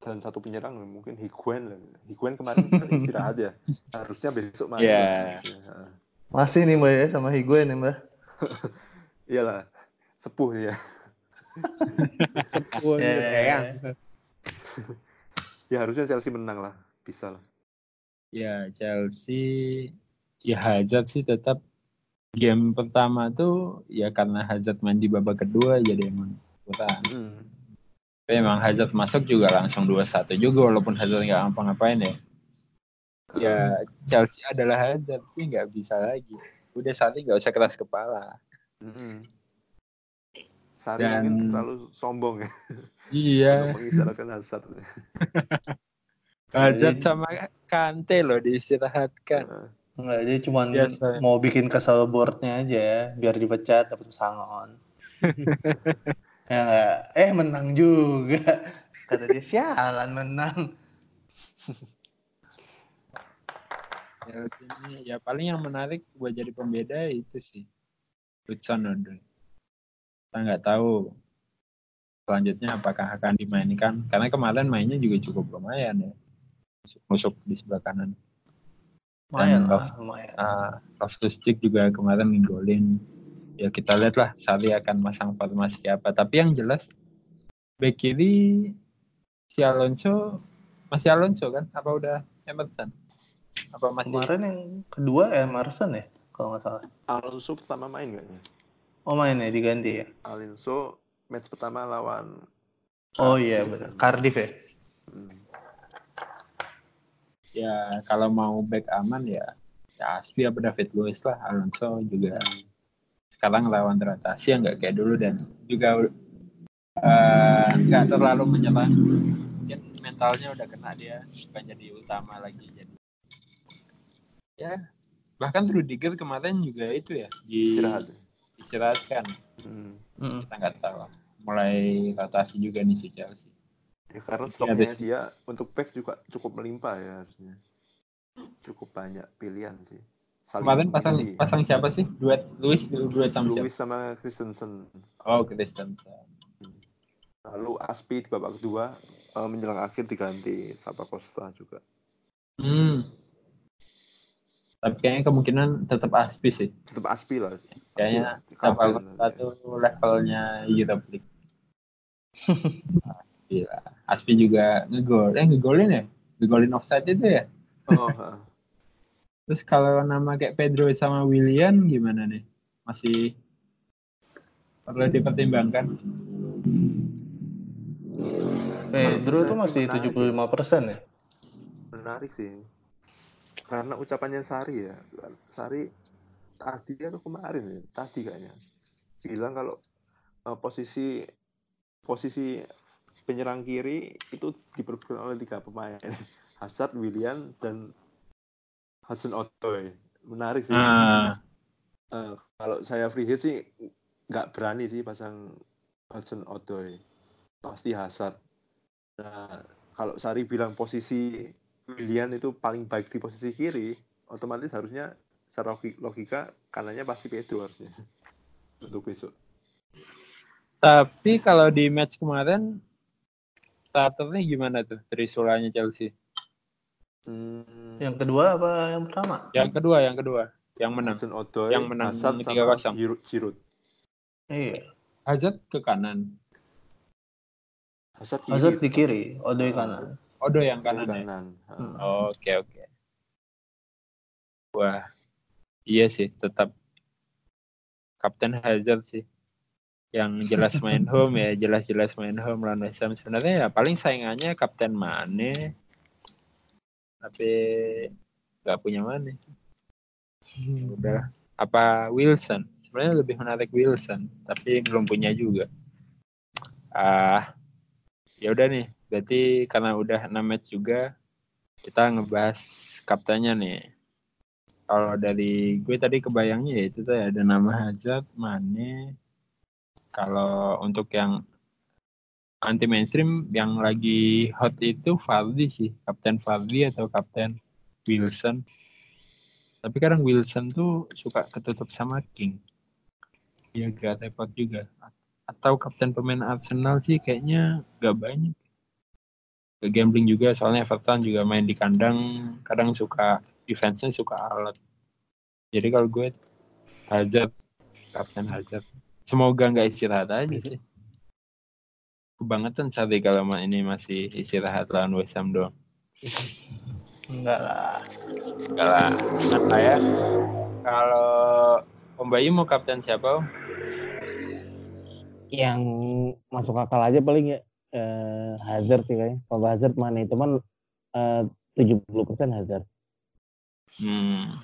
dan satu penyerang mungkin Higuain lah. Higuain kemarin kan istirahat ya. Harusnya besok main. Iya. Ya, Masih nih mbak ya sama Higuain ya mbak. Iyalah. Sepuh ya. Wah, Ya, ya, ya. Ya harusnya Chelsea menang lah. Bisa lah. Ya Chelsea ya Hazard sih tetap game pertama tuh ya karena Hazard main di babak kedua jadi emang bertahan. Hmm. Tapi emang Hazard masuk juga langsung 2-1 juga walaupun Hazard nggak ngapa-ngapain ya. Ya Chelsea adalah Hazard tapi nggak bisa lagi. Udah saat ini nggak usah keras kepala. Hmm. Sari Dan- terlalu sombong ya Iya, untuk mengistirahatkan Hazard. Jadi- sama Kante loh diistirahatkan. Nah, Enggak, dia cuma Biasa. mau bikin kesel boardnya aja biar dipecat dapat pesangon. ya nggak? eh menang juga. Kata dia sialan menang. Ini ya paling yang menarik buat jadi pembeda itu sih Hudson Odoi. Kita nggak tahu selanjutnya apakah akan dimainkan karena kemarin mainnya juga cukup lumayan ya masuk di sebelah kanan. Lumayan Dan lah, lumayan. Uh, Loftus Cheek juga kemarin nginggolin. Ya kita lihat lah Sari akan masang formasi apa. Tapi yang jelas back kiri si Alonso masih Alonso kan? Apa udah Emerson? Apa masih? Kemarin yang kedua Emerson ya, kalau nggak salah. Alonso pertama main kayaknya. Oh main ya diganti ya. Alonso match pertama lawan Oh iya benar. Cardiff ya. hmm, Ya kalau mau back aman ya ya Aspi apa David Luiz lah. Alonso juga sekarang lawan teratasi yang nggak kayak dulu dan juga eh, nggak terlalu menyerang. Mungkin mentalnya udah kena dia bukan jadi utama lagi jadi ya bahkan Rudiger kemarin juga itu ya di istirahat. istirahatkan Hmm. Mm. kita nggak tahu mulai rotasi juga nih si Chelsea Ya, karena Iya, stoknya sih. dia untuk back juga cukup melimpah ya harusnya. Cukup banyak pilihan sih. Saling kemarin pasang mengisi. pasang siapa sih duet Luis duet sama siapa Luis sama Christensen. oh Christensen Lalu Aspi di babak kedua eh, menjelang akhir diganti Sapa Costa juga. hmm. tapi kayaknya kemungkinan tetap Aspi sih Tetap Aspi lah. Kayaknya Aspi, Sapa. Costa tuh levelnya Europe League Aspi lah Aspi juga ngegol eh ngegolin ya ngegolin offside itu ya Oh, terus kalau nama kayak Pedro sama William gimana nih masih perlu dipertimbangkan Pedro sih, masih menarik. 75 persen ya. menarik sih. Karena ucapannya Sari ya. Sari tadi atau kemarin ya, tadi kayaknya bilang kalau eh, posisi posisi penyerang kiri itu diperbutkan oleh tiga pemain. Hazard, William dan Hudson Odoi. Menarik sih. Ah. Eh, kalau saya free hit sih nggak berani sih pasang Hudson Odoi. Pasti Hazard. Nah kalau Sari bilang posisi William itu paling baik di posisi kiri otomatis harusnya secara logi- logika kanannya pasti Pedro harusnya. Untuk besok. Tapi kalau di match kemarin starternya gimana tuh Trisulanya Chelsea? hmm, Yang kedua apa yang pertama? Yang kedua, yang kedua, yang menang. Odoi yang menang Hazard 3-0. sama Giroud Giroud. Iya. Hazard ke kanan, Hazard kiri Hazard di kiri, Odoi kanan. Odo yang Kanan, kanan ya. Hmm. Oke oke. Wah, iya sih tetap Kapten Hazard sih. Yang jelas main home ya, jelas-jelas main home lawan West Ham. Sebenarnya ya paling saingannya Kapten Mane. Tapi nggak punya Mane sih. Ya udah. Apa Wilson? Sebenarnya lebih menarik Wilson, tapi belum punya juga. Ah, ya udah nih. Berarti karena udah 6 match juga, kita ngebahas kaptennya nih. Kalau dari gue tadi kebayangnya ya itu tuh ada nama Hazard, Mane. Kalau untuk yang anti mainstream yang lagi hot itu Vardy sih, Kapten Vardy atau Kapten Wilson. Tapi kadang Wilson tuh suka ketutup sama King. Ya gak repot juga. Atau kapten pemain Arsenal sih kayaknya gak banyak ke gambling juga soalnya Everton juga main di kandang kadang suka defense-nya suka alat jadi kalau gue Hazard Kapten Hazard semoga nggak istirahat aja sih kebangetan Sari kalau ma- ini masih istirahat lawan West Ham doang Enggak lah. enggak lah Ingat lah ya kalau Om Bayu mau kapten siapa? Om? Yang masuk akal aja paling ya eh, Hazard sih kayaknya. Kalau Hazard mana itu man eh, 70% Hazard. Hmm.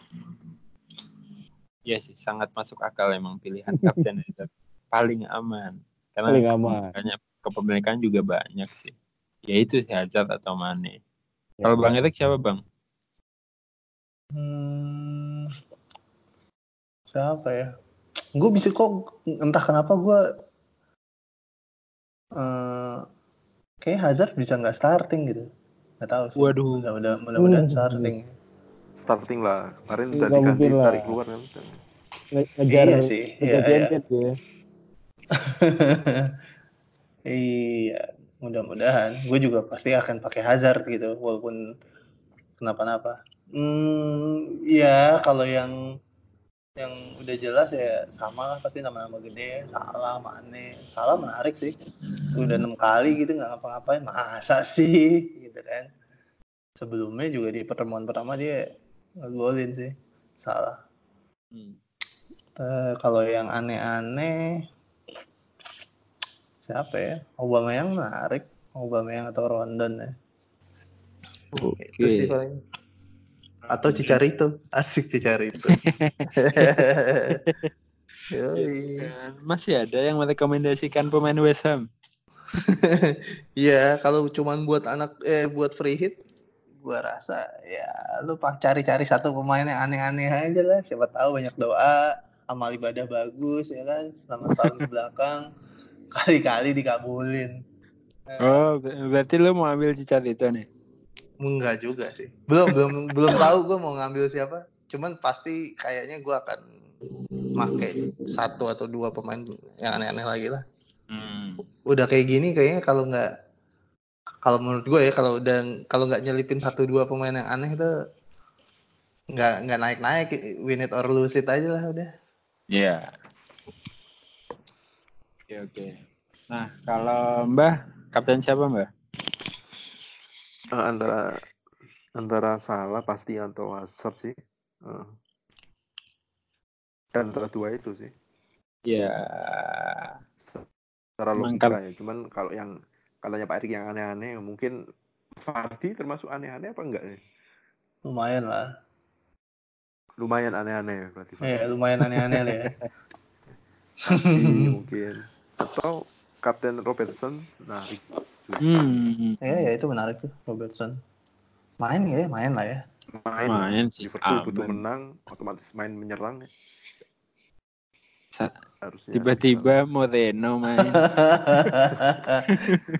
Iya sih, sangat masuk akal emang pilihan kapten itu. Paling aman. Karena Paling aman. banyak kepemilikan juga banyak sih. Ya itu sih Hazard atau Mane. Ya, Kalau Bang Erik siapa Bang? Hmm, siapa ya? Gue bisa kok entah kenapa gue eh kayak Hazard bisa nggak starting gitu. Nggak tahu sih. Waduh. Mudah-mudahan mudah-mudahan Hmm. starting. Starting lah. Kemarin kan mungkin lah. ditarik keluar kan. Nge- ngejar Iya sih. Iya, ngejar iya. Champions ya. iya, mudah-mudahan. Gue juga pasti akan pakai Hazard gitu, walaupun kenapa-napa. Hmm, ya kalau yang yang udah jelas ya sama lah pasti nama-nama gede Salah, Mane, Salah menarik sih. Udah enam kali gitu nggak ngapa-ngapain, masa sih gitu kan. Sebelumnya juga di pertemuan pertama dia ngegolin sih, Salah. Hmm. Eh, kalau yang aneh-aneh siapa ya? Aubameyang menarik. Aubameyang atau Rondon ya. Itu sih paling. Atau Cicarito. Asik Cicarito. Dan Masih ada yang merekomendasikan pemain West Ham. Iya, kalau cuman buat anak eh buat free hit gua rasa ya lu pak cari-cari satu pemain yang aneh-aneh aja lah. Siapa tahu banyak doa, amal ibadah bagus ya kan selama setahun belakang kali-kali dikabulin. Oh, ber- berarti lu mau ambil Cicarito nih? Enggak juga sih. Belum belum belum tahu gue mau ngambil siapa. Cuman pasti kayaknya gue akan make satu atau dua pemain yang aneh-aneh lagi lah. Hmm. Udah kayak gini kayaknya kalau nggak kalau menurut gue ya kalau udah kalau nggak nyelipin satu dua pemain yang aneh itu nggak nggak naik-naik win it or lose it aja lah udah. Iya. Oke oke. Nah kalau Mbah, kapten siapa Mbah? Eh, antara antara salah pasti atau Hazard sih. Eh. antara dua itu sih. Ya. Secara Mangkap. logika ya. Cuman kalau yang katanya Pak Erik yang aneh-aneh mungkin Fardi termasuk aneh-aneh apa enggak nih? Lumayan lah. Lumayan aneh-aneh berarti. Ya lumayan aneh-aneh lah ya. Mungkin atau Kapten Robertson nah Hmm. Ya ya itu menarik tuh Robertson. Main ya, main lah ya. main, Main sih. Liverpool butuh menang otomatis main menyerang ya. Sa- harusnya Tiba-tiba Moreno main.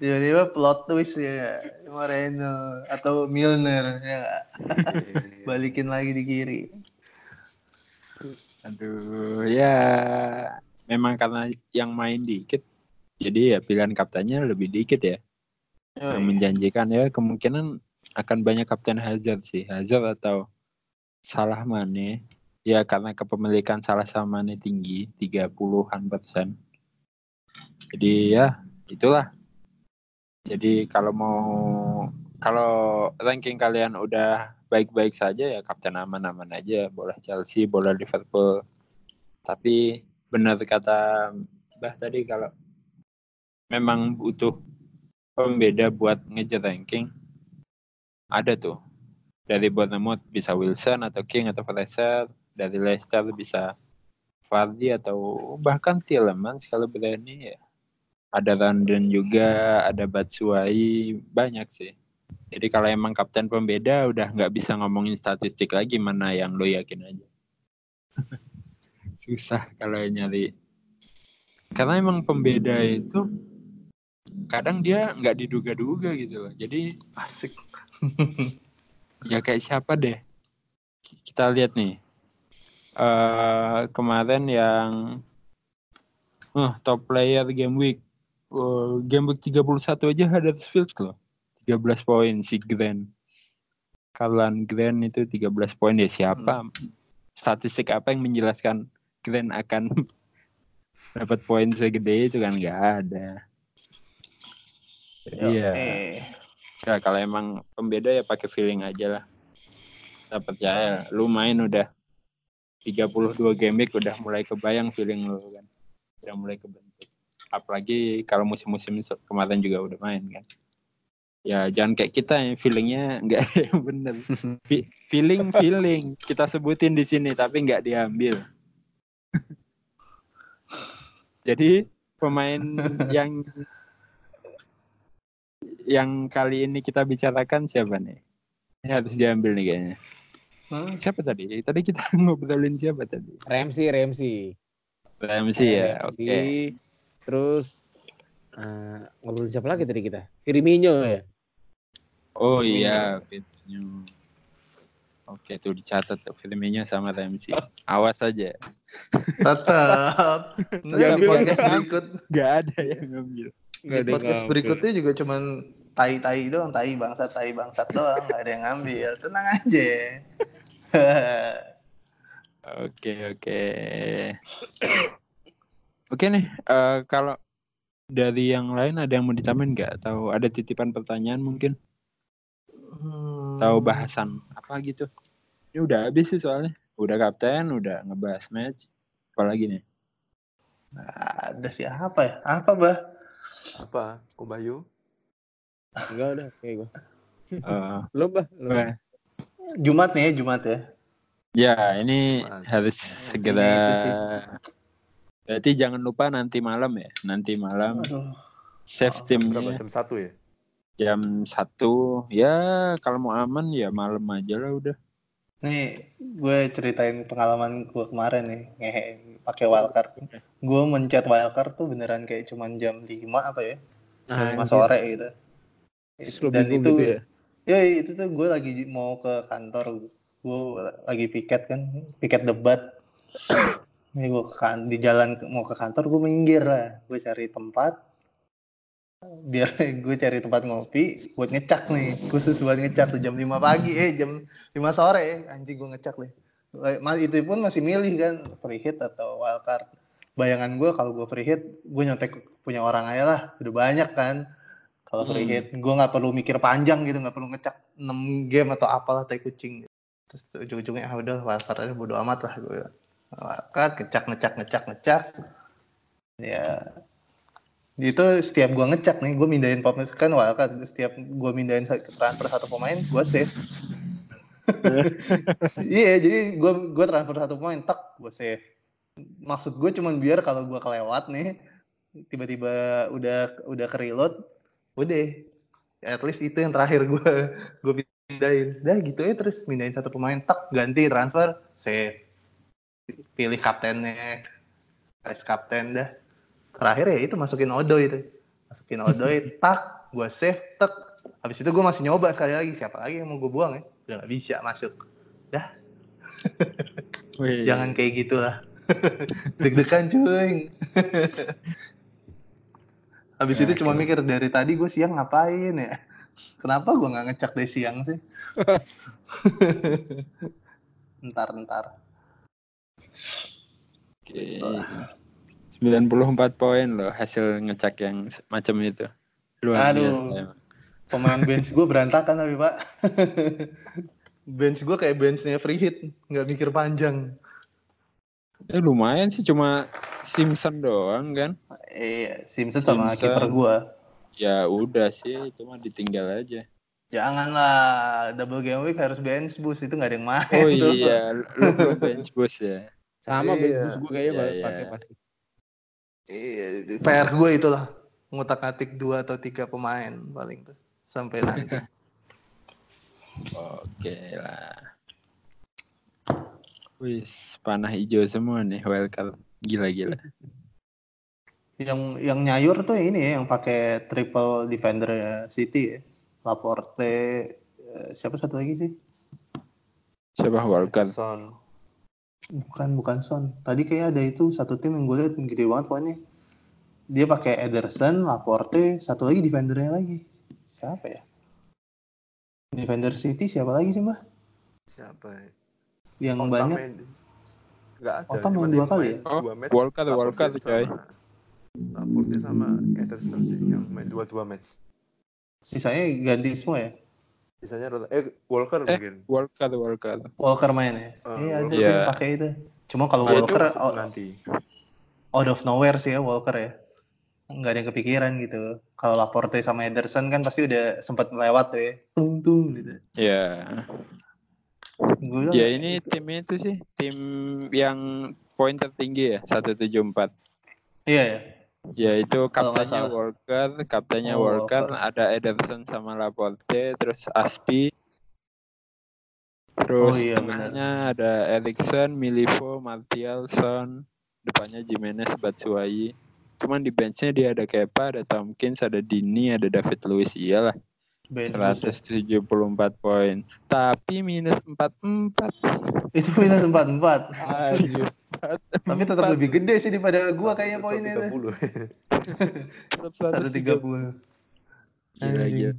Tiba-tiba plot twist ya Moreno atau Milner ya? Iya. balikin lagi di kiri. Aduh, ya memang karena yang main dikit, jadi ya pilihan kaptennya lebih dikit ya. Yang Yoi. menjanjikan ya kemungkinan akan banyak kapten Hazard sih, Hazard atau Salah Mane. Ya karena kepemilikan Salah sama Mane tinggi, 30-an persen. Jadi ya itulah. Jadi kalau mau kalau ranking kalian udah baik-baik saja ya kapten aman-aman aja, boleh Chelsea, boleh Liverpool. Tapi benar kata Mbah tadi kalau memang butuh pembeda buat ngejar ranking ada tuh dari Bournemouth bisa Wilson atau King atau Fraser dari Leicester bisa Vardy atau bahkan Tielemans kalau berani ya. Ada London juga ada Batshuayi banyak sih. Jadi kalau emang kapten pembeda udah nggak bisa ngomongin statistik lagi mana yang lo yakin aja. Susah kalau nyari. Karena emang pembeda itu kadang dia nggak diduga-duga gitu loh. Jadi Asik. ya kayak siapa deh? Kita lihat nih eh kemarin yang oh, top player game week. Oh, game week 31 aja Huddersfield loh. 13 poin si Grant. Kalan Grant itu 13 poin. Ya siapa? Statistik apa yang menjelaskan Grant akan dapat poin segede itu kan? Nggak ada. Iya Eh, Ya, kalau emang pembeda ya pakai feeling aja lah. Tak percaya, lu main udah 32 game week udah mulai kebayang feeling lo kan. Udah mulai kebentuk. Apalagi kalau musim-musim kemarin juga udah main kan. Ya jangan kayak kita yang feelingnya nggak bener. Fe- feeling feeling kita sebutin di sini tapi nggak diambil. Jadi pemain yang yang kali ini kita bicarakan siapa nih? Ini harus diambil nih kayaknya. Hmm, Siapa tadi? Tadi kita ngobrolin siapa tadi? Ramsey, Ramsey. Ramsey ya, oke. Ramsey. Terus eh, ngobrolin siapa lagi tadi kita? Firmino ya. Oh iya, Firmino. Oke, tuh dicatat tuh Firmino sama Ramsey. Awas aja, Tetap. Nanti Yang podcast berikut, nggak ada yang ngambil. di podcast berikutnya juga cuman tai-tai doang, tai bangsat, tai bangsat doang, nggak ada yang ngambil. Tenang aja. Oke, oke. Oke nih, eh, kalau dari yang lain ada yang mau ditambahin nggak? Atau ada titipan pertanyaan mungkin? Hmm. Tahu bahasan apa gitu? Ini udah habis sih soalnya. Udah kapten, udah ngebahas match. Apalagi nih? Ada siapa ya? Apa bah? Apa? Kobayu? Enggak udah, oke gua. Eh, Lo bah, lo. Oke. Jumat nih, Jumat ya. Ya, ini Mantap. harus segera. itu sih. Berarti jangan lupa nanti malam ya. Nanti malam Aduh. save Oh, Berapa timnya jam satu ya? jam satu. Ya kalau mau aman ya malam aja lah udah. Nih, gue ceritain pengalaman gue kemarin nih, ngehe pakai wildcard. Gue mencet wildcard tuh beneran kayak cuman jam 5 apa ya? Jam 5 Anjir. sore gitu. Terus Dan itu, gitu ya. ya itu tuh gue lagi mau ke kantor, gue lagi piket kan, piket debat. Nih gue kan, di jalan mau ke kantor gue minggir lah, gue cari tempat, biar gue cari tempat ngopi buat ngecak nih, khusus buat ngecak tuh jam 5 pagi, eh jam 5 sore, eh. anjing gue ngecak nih. Itu pun masih milih kan, free hit atau wildcard. Bayangan gue kalau gue free hit, gue nyontek punya orang aja lah, udah banyak kan. Kalau free Hmm. hit, gue nggak perlu mikir panjang gitu, nggak perlu ngecak 6 game atau apalah tai kucing. Terus tuh ujung-ujungnya ah udah wildcard aja bodo amat lah gue. Wildcard ngecak ngecak ngecak ngecak. Ya itu setiap gua ngecak nih, gue mindahin pemain kan wildcard. Setiap gua mindahin transfer satu pemain, gua save. Iya, jadi gua gua transfer satu pemain, tak gua save. Maksud gue cuman biar kalau gua kelewat nih, tiba-tiba udah udah ke reload, udah. At least itu yang terakhir gua gua pindahin. Dah gitu ya terus mindahin satu pemain, tak ganti transfer, save. Pilih kaptennya, vice kapten dah. Terakhir ya itu masukin Odo itu. Masukin Odoi, tak, gua save, tak. Habis itu gua masih nyoba sekali lagi, siapa lagi yang mau gue buang ya? Udah gak bisa masuk. Wih, Jangan kayak gitulah. Deg-degan cuy. Habis itu cuma mikir dari tadi gue siang ngapain ya? Kenapa gue nggak ngecek dari siang sih? ntar ntar. Oke. 94 poin loh hasil ngecek yang macam itu. Luar Aduh. biasa. Pemain bench gue berantakan tapi pak. bench gue kayak benchnya free hit, nggak mikir panjang. Eh lumayan sih cuma Simpson doang kan. Iya, Simpson sama kiper gue. Ya udah sih, itu mah ditinggal aja. Janganlah double game week harus bench boost itu nggak ada yang main. Oh tuh. iya, lu bench boost ya. Sama Iya. bench boost gue kayaknya Iya, bakal iya. pakai pasti. Iya, PR gue itulah ngutak atik dua atau tiga pemain paling tuh sampai nanti. Oke lah. Wis, panah hijau semua nih wildcard. Gila-gila. Yang yang nyayur tuh ini ya yang pakai triple defender City ya. Laporte eh, siapa satu lagi sih? Siapa wildcard? Son. Bukan bukan Son. Tadi kayak ada itu satu tim yang gue lihat gede banget pokoknya. Dia pakai Ederson, Laporte, satu lagi defendernya lagi. Siapa ya? Defender City siapa lagi sih, Mbak? Siapa ya? Yang Otam banyak Nggak ada. Otam cuma main dia dua kali ya? Oh, dua match, Walker, Walker, sama- coy. Laporte sama Ederson sih yang main dua-dua match. sisanya ganti semua ya. Sisanya rota- eh Walker Eh. mungkin. Walker, Walker. Walker main ya. Ah, Iya, ada Walker. tuh yang Iya. pakai itu. Cuma kalau Nah, itu Walker out, nanti. out of nowhere sih ya Walker ya. Nggak ada yang kepikiran gitu. Kalau Laporte sama Ederson kan pasti udah sempat lewat tuh ya. Tung tung gitu. Ya, Gue bilang, ya ini timnya itu sih tim yang poin tertinggi ya 174. Iya ya. Ya itu kaptennya salah. Walker, kaptennya Oh, Walker, Walker. ada Ederson sama Laporte, terus Aspi. Terus Oh, iya, tengahnya ada Erikson, Milivo, Martial, Son, depannya Jimenez, Batshuayi. Cuman di benchnya dia ada Kepa, ada Tompkins, ada Dini, ada David Luiz. Iyalah, Ben 174 poin. Tapi minus 44. Itu minus 44. Anjir. Tapi tetap lebih gede sih daripada gua kayaknya poinnya itu. 30. 130. Gila, gila.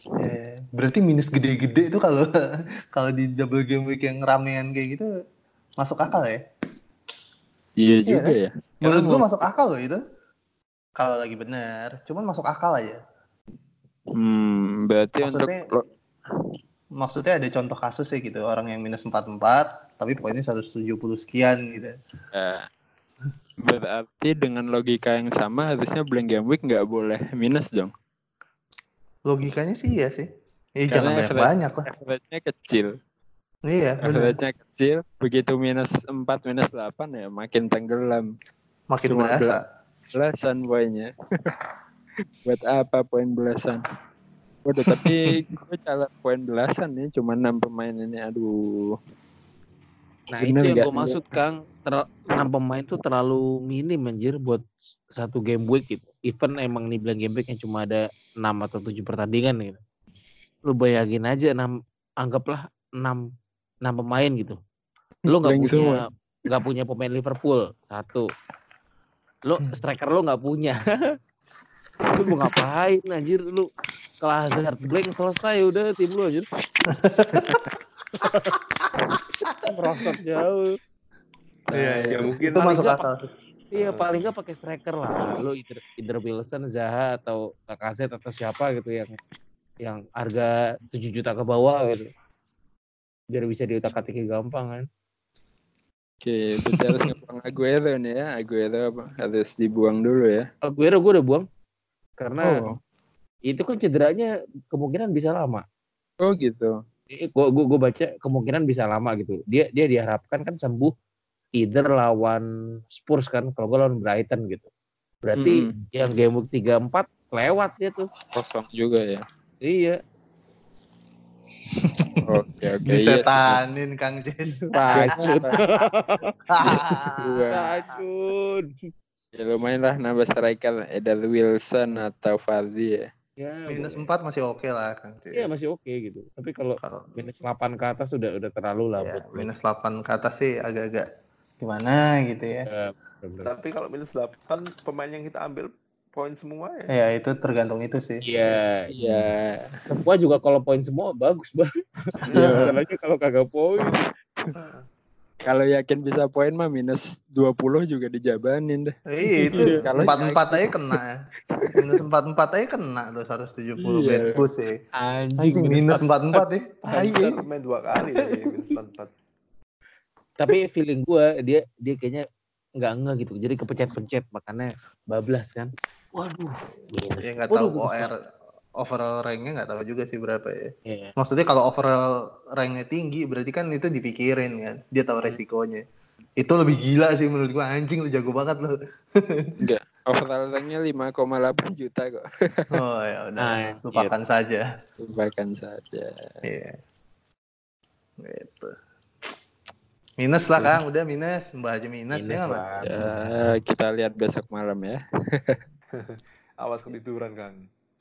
Ya, berarti minus gede-gede itu kalau kalau di double game week yang ramean kayak gitu masuk akal ya? Iya Iya, juga ya. Menurut Karena gua masuk akal loh itu. Kalau lagi benar, cuman masuk akal aja. Hmm, berarti Maksudnya- untuk Maksudnya ada contoh kasus ya gitu, orang yang minus 44 tapi poinnya 170 sekian gitu. ya, berarti dengan logika yang sama harusnya blank game week nggak boleh minus dong. Logikanya sih iya sih. Eh, Karena jangan banyak-banyak lah. Average-nya kecil. Iya. Average-nya kecil, begitu minus 4, minus 8 ya makin tenggelam. Makin cuma berasa. Belasan poinnya. Buat apa poin belasan? Waduh, tapi gue catat poin belasan nih, cuma 6 pemain ini. Aduh. Nah Bener itu yang gue maksud Kang, enam pemain tuh terlalu minim anjir buat satu game week gitu. Even emang nih bilang game week yang cuma ada 6 atau 7 pertandingan gitu. Lu bayangin aja 6 anggaplah 6 6 pemain gitu. Lu nggak punya nggak punya pemain Liverpool satu. Lu Hmm. striker lu nggak punya. lu mau ngapain anjir lu kalau Hazard blank selesai udah tim lu anjir. Merosot jauh. Iya, iya. Ya mungkin Itu paling masuk nggak akal. Iya paling nggak pakai striker lah. Lu either, either Wilson, Zaha atau Lacazette atau siapa gitu yang yang harga 7 juta ke bawah gitu. Biar bisa diutak-atik gampang kan. Oke, berarti harus ngebuang Aguero nih ya. Aguero apa? harus dibuang dulu ya. Aguero gue udah buang karena Oh, itu kan cederanya kemungkinan bisa lama. oh gitu. Gue gue baca kemungkinan bisa lama gitu. Dia dia diharapkan kan sembuh either lawan Spurs kan kalau gue lawan Brighton gitu. Berarti Mm-mm. yang game week 3 4 lewat dia tuh. Kosong juga ya. Iya. Oke, oke. iya. Disetanin Kang Jess. Racun. Dua. Racun. Ya lumayan lah nambah striker. Ada Wilson atau Fardi ya. Ya, Minus. 4 masih oke lah Kang Jess. Iya masih oke gitu. Tapi kalau minus 8 ke atas udah udah terlalu lah ya, minus 8 ke atas sih agak-agak gimana gitu ya. Ya, bener-bener. Tapi kalau minus 8 pemain yang kita ambil poin semua ya. Ya itu tergantung itu sih. Iya, Iya. semua juga kalau poin semua bagus banget. Iya. Masalahnya kalau kagak poin. Kalau yakin bisa poin mah minus 20 juga dijabanin deh. Iya itu Iya, kalau empat empat aja kena. Minus empat empat aja kena tuh 170 Iya. bench boost ya. Anjing. Anjing minus empat empat ya. Ya. Hamster main dua kali ya, minus 44. Tapi feeling gua dia dia kayaknya nggak ngeh gitu. Jadi kepencet-pencet makanya bablas kan. Waduh, minus. Ya nggak Waduh, tahu OR overall ranknya nggak tahu juga sih berapa ya. Iya. Maksudnya kalau overall ranknya tinggi berarti kan itu dipikirin kan. Dia tahu resikonya. Itu lebih gila sih menurut gua anjing lu jago banget lu. Enggak. Overall ranknya 5,8 juta kok. Oh ya udah Anjir. lupakan saja. Lupakan saja. Iya. Gitu. Minus lah Kang, udah minus, Mbak aja minus, Minus ya lah. Ya, kita lihat besok malam ya. Awas ketiduran Kang.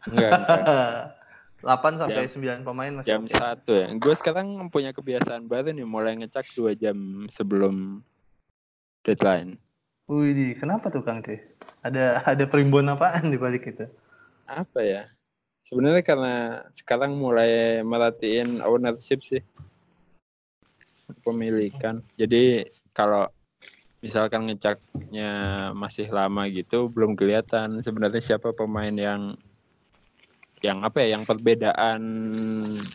Enggak, enggak. 8 sampai 9 pemain masih Jam satu ya. Gue sekarang punya kebiasaan baru nih, mulai ngecek dua jam sebelum deadline. Wih, kenapa tuh Kang Teh? Ada ada perimbun apaan di balik itu? Apa ya? Sebenarnya karena sekarang mulai merhatiin ownership sih. Pemilikan. Jadi kalau misalkan ngeceknya masih lama gitu, belum kelihatan sebenarnya siapa pemain yang yang apa ya, yang perbedaan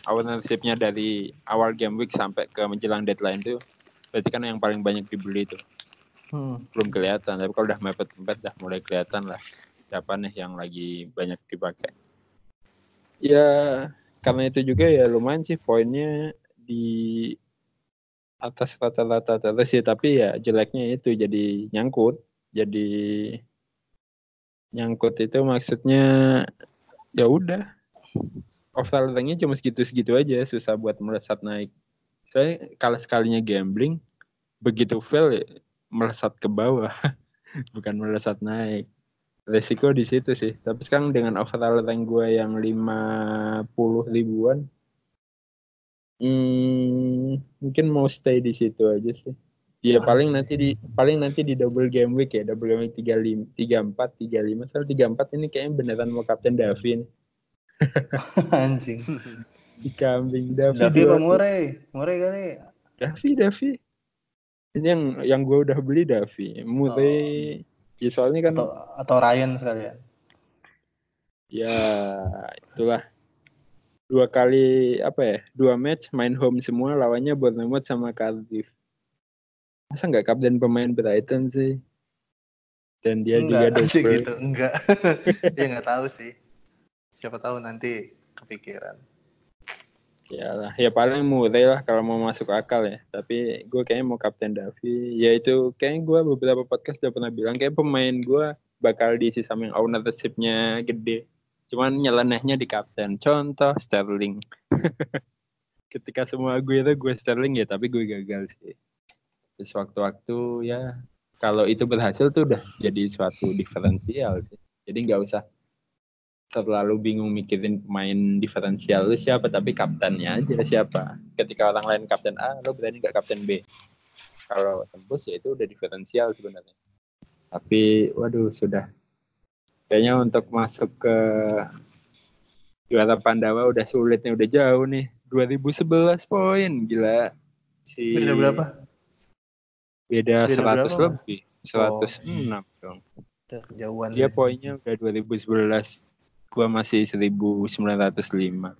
ownershipnya dari awal game week sampai ke menjelang deadline itu Berarti kan yang paling banyak dibeli itu Hmm. belum kelihatan. Tapi kalau udah mepet-mepet dah mulai kelihatan lah siapa nih yang lagi banyak dipakai. Ya karena itu juga ya lumayan sih poinnya di atas rata-rata atas sih tapi ya jeleknya itu jadi nyangkut jadi nyangkut itu maksudnya ya udah. Overall ranknya cuma segitu-segitu aja susah buat melesat naik. Saya kalau sekalinya gambling begitu fail ya, melesat ke bawah. Bukan melesat naik. Resiko di situ sih. Tapi sekarang dengan overall rank gue yang 50 ribuan hmm, mungkin mau stay di situ aja sih ya paling nanti di paling nanti di double game week ya double game week 35 34 35 soal 34 ini kayaknya beneran mau kapten Davin. Anjing. di kambing Davi Tapi dua- Bang Murray, Murray kali. Davi Davi ini yang yang gue udah beli Davi Murray. Ya soalnya kan Atau atau Ryan sekalian. ya. Itulah. Dua kali apa ya dua match main home semua lawannya Bournemouth sama Cardiff masa nggak kapten pemain Brighton sih dan dia juga enggak, anjing double gitu. Enggak. Dia enggak tahu sih. Siapa tahu nanti kepikiran. ya lah ya paling Murray lah kalau mau masuk akal ya tapi gue kayaknya mau kapten Davi ya itu kayaknya gue beberapa podcast udah pernah bilang kayak pemain gue bakal diisi sama yang ownershipnya gede cuman nyelenehnya di kapten contoh Sterling ketika semua gue itu gue Sterling ya tapi gue gagal sih terus waktu-waktu ya. Kalau itu berhasil tuh udah jadi suatu diferensial sih. Jadi nggak usah terlalu bingung mikirin pemain diferensial lu siapa tapi kaptennya aja siapa. Ketika orang lain kapten A lo berani nggak kapten B? Kalau tembus ya itu udah diferensial sebenarnya. Tapi waduh sudah. Kayaknya untuk masuk ke juara Pandawa udah sulit nih udah jauh nih. 2011 poin gila. Si berapa? Beda, Beda 100 berapa, lebih 106 dong Udah kejauhan. dia deh. poinnya udah 2011 gua masih 1905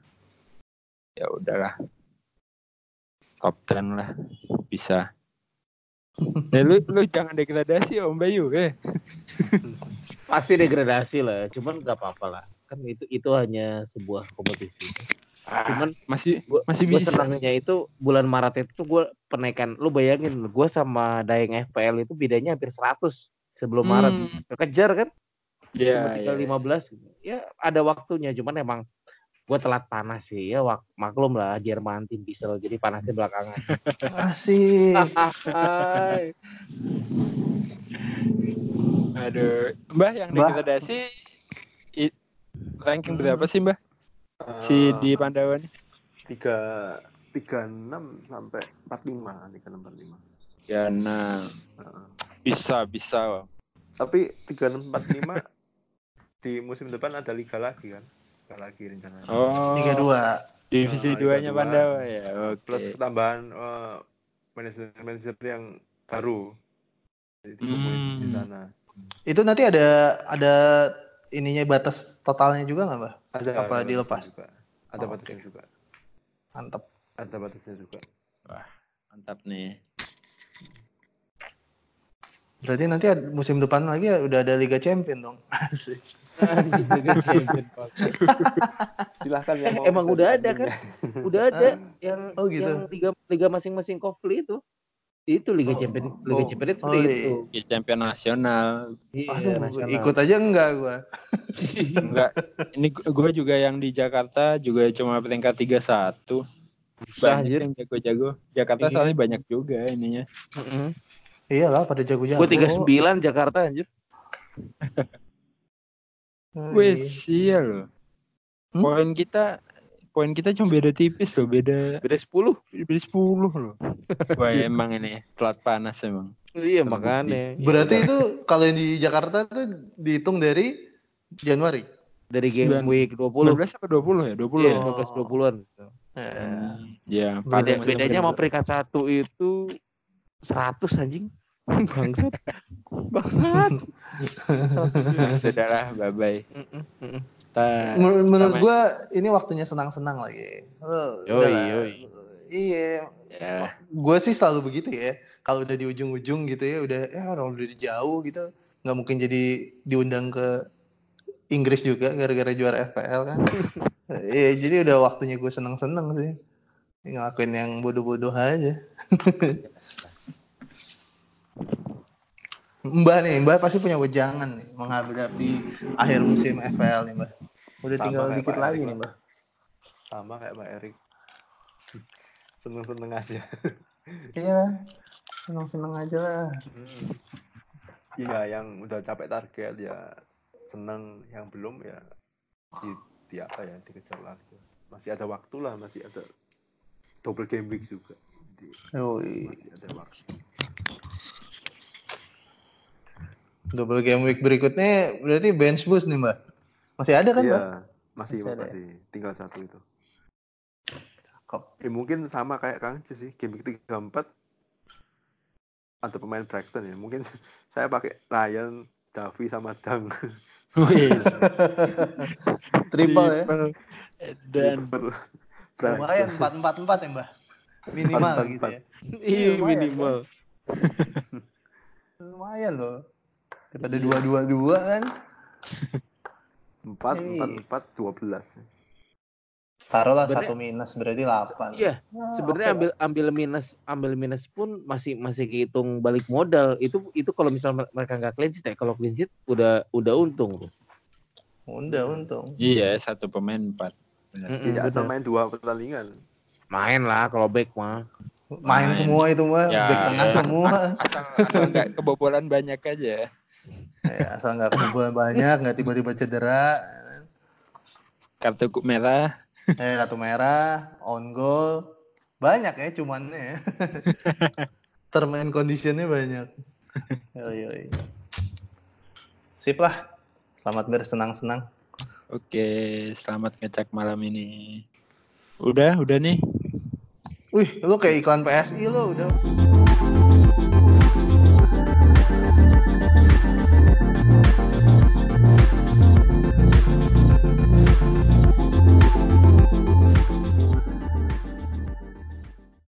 ya udahlah top 10 lah bisa eh, lu lu jangan degradasi om Bayu eh Pasti degradasi lah, cuman nggak apa-apa lah. Kan itu itu hanya sebuah kompetisi. Cuman masih gua, masih gua bisa senangnya itu bulan Maret itu gue penaikan. Lu bayangin, gue sama Daeng FPL itu bedanya hampir 100 sebelum Maret. Hmm, Kejar kan? ya, Cuma ya, tinggal ya. 15 gitu. Ya ada waktunya, cuman emang gue telat panas sih ya wak- maklum lah Jerman tim diesel jadi panasnya belakangan Asik. Aduh mbah yang Mbah. degradasi ranking berapa sih mbah si di Pandawa nih tiga tiga enam sampai empat lima tiga enam empat lima. Ya nah bisa bisa. Tapi tiga enam empat lima di musim depan ada liga lagi kan? Liga lagi rencananya oh. Tiga dua. divisi Ah, duanya Liga dua. Pandawa ya oke. Plus ketambahan eh, manajer manajer yang baru. Jadi poin di Hmm. sana. Itu nanti ada ada ininya batas totalnya juga nggak, Mbak? Ada Apa ada dilepas? juga. ada Oh, batasnya oke. juga Mantap. ada batasnya juga mantap nih Berarti nanti ada- musim depan lagi ya udah ada Liga Champion dong. Asik. Anjing, Liga Champion, Pak. silahkan yang mau Emang udah ada kan? udah ada yang Oh, gitu. yang liga liga masing-masing kopli itu itu liga Oh, champion liga oh, champion itu oh, itu Di champion nasional iya Aduh, nasional. ikut aja enggak gua. enggak ini gue juga yang di Jakarta juga cuma peringkat 31 Susah, banyak anjir. yang jago-jago Jakarta Iya. soalnya banyak juga ininya Mm-mm. Iyalah pada jago-jago. Gue tiga sembilan Jakarta anjir. Oh, wes iya loh Hmm? poin kita poin kita cuma beda tipis loh beda Beda sepuluh. beda 10 loh wah emang ini telat panas emang Iya makanya. Berarti itu kalau yang di Jakarta tuh dihitung dari Januari. dari game Sembilan- week 20 19 apa 20 ya 20 Iya, ya 19 20-an. Eh, ya Beda, bedanya sama peringkat satu itu 100 anjing. Bangsat. Bangsat. sudah lah bye bye Mm-mm, mm-mm. Kita menur- menurut gua ini waktunya senang-senang lagi. Lo, Yoi, udahlah. yoi. Iya, Ya, gue sih selalu begitu ya. Kalau udah di ujung-ujung gitu ya, udah ya orang udah di jauh gitu, nggak mungkin jadi diundang ke Inggris juga gara-gara juara FPL kan. Iya, jadi udah waktunya gue seneng-seneng sih. Ngelakuin yang bodoh-bodoh aja. Mbah nih, Mbah pasti punya wejangan nih menghadapi akhir musim FPL nih, Mbah. Udah Sama tinggal dikit Pak lagi Erik, nih, Mbah. Mbah. Sama kayak Pak Erik. Seneng-seneng aja. Iya, seneng-seneng aja lah. Hmm. Iya, yang udah capek target ya seneng, yang belum ya di, di apa ya dikejar lagi. Masih ada waktu lah, masih ada double game week juga. Jadi, masih ada waktu. Double game week berikutnya berarti bench boost nih, Mbak. Masih ada kan, Mbak? Iya, masih Masih ada ya? masih tinggal satu itu. Cakep. Ya mungkin sama kayak Kang Cis sih, game week 34 ada pemain Brighton ya. Mungkin saya pakai Ryan, Davi sama Dang. Wih, Triple ya. Dan Brighton. Lumayan 4-4-4 ya, Mbak. Minimal 4-4-4. gitu ya. Iya lumayan, minimal. Lumayan loh. Daripada dua-dua-dua kan. 4, Hey. 4, 4, 12. Taruhlah satu minus berarti 8. Iya, sebenarnya ambil ambil minus ambil minus pun masih masih kehitung balik modal itu itu kalau misalnya mereka nggak clean sheet ya kalau clean sheet udah udah untung tuh Udah untung. iya satu pemain empat. Benar. Mm-mm, Tidak asal main dua pertandingan. main lah kalau back mah Main, Main. semua itu mah, Ya, back tengah ya. semua. Asal asal nggak kebobolan banyak aja. Ya, asal nggak kebobolan banyak, nggak tiba-tiba cedera. Kartu merah. Eh, kartu merah, on goal. Banyak ya cumannya ya. Term and conditionnya banyak. Yoi, yoi. Sip lah. Selamat bersenang-senang. Oke, selamat ngecek malam ini. Udah, udah nih. Wih, lu kayak iklan PSI lo udah.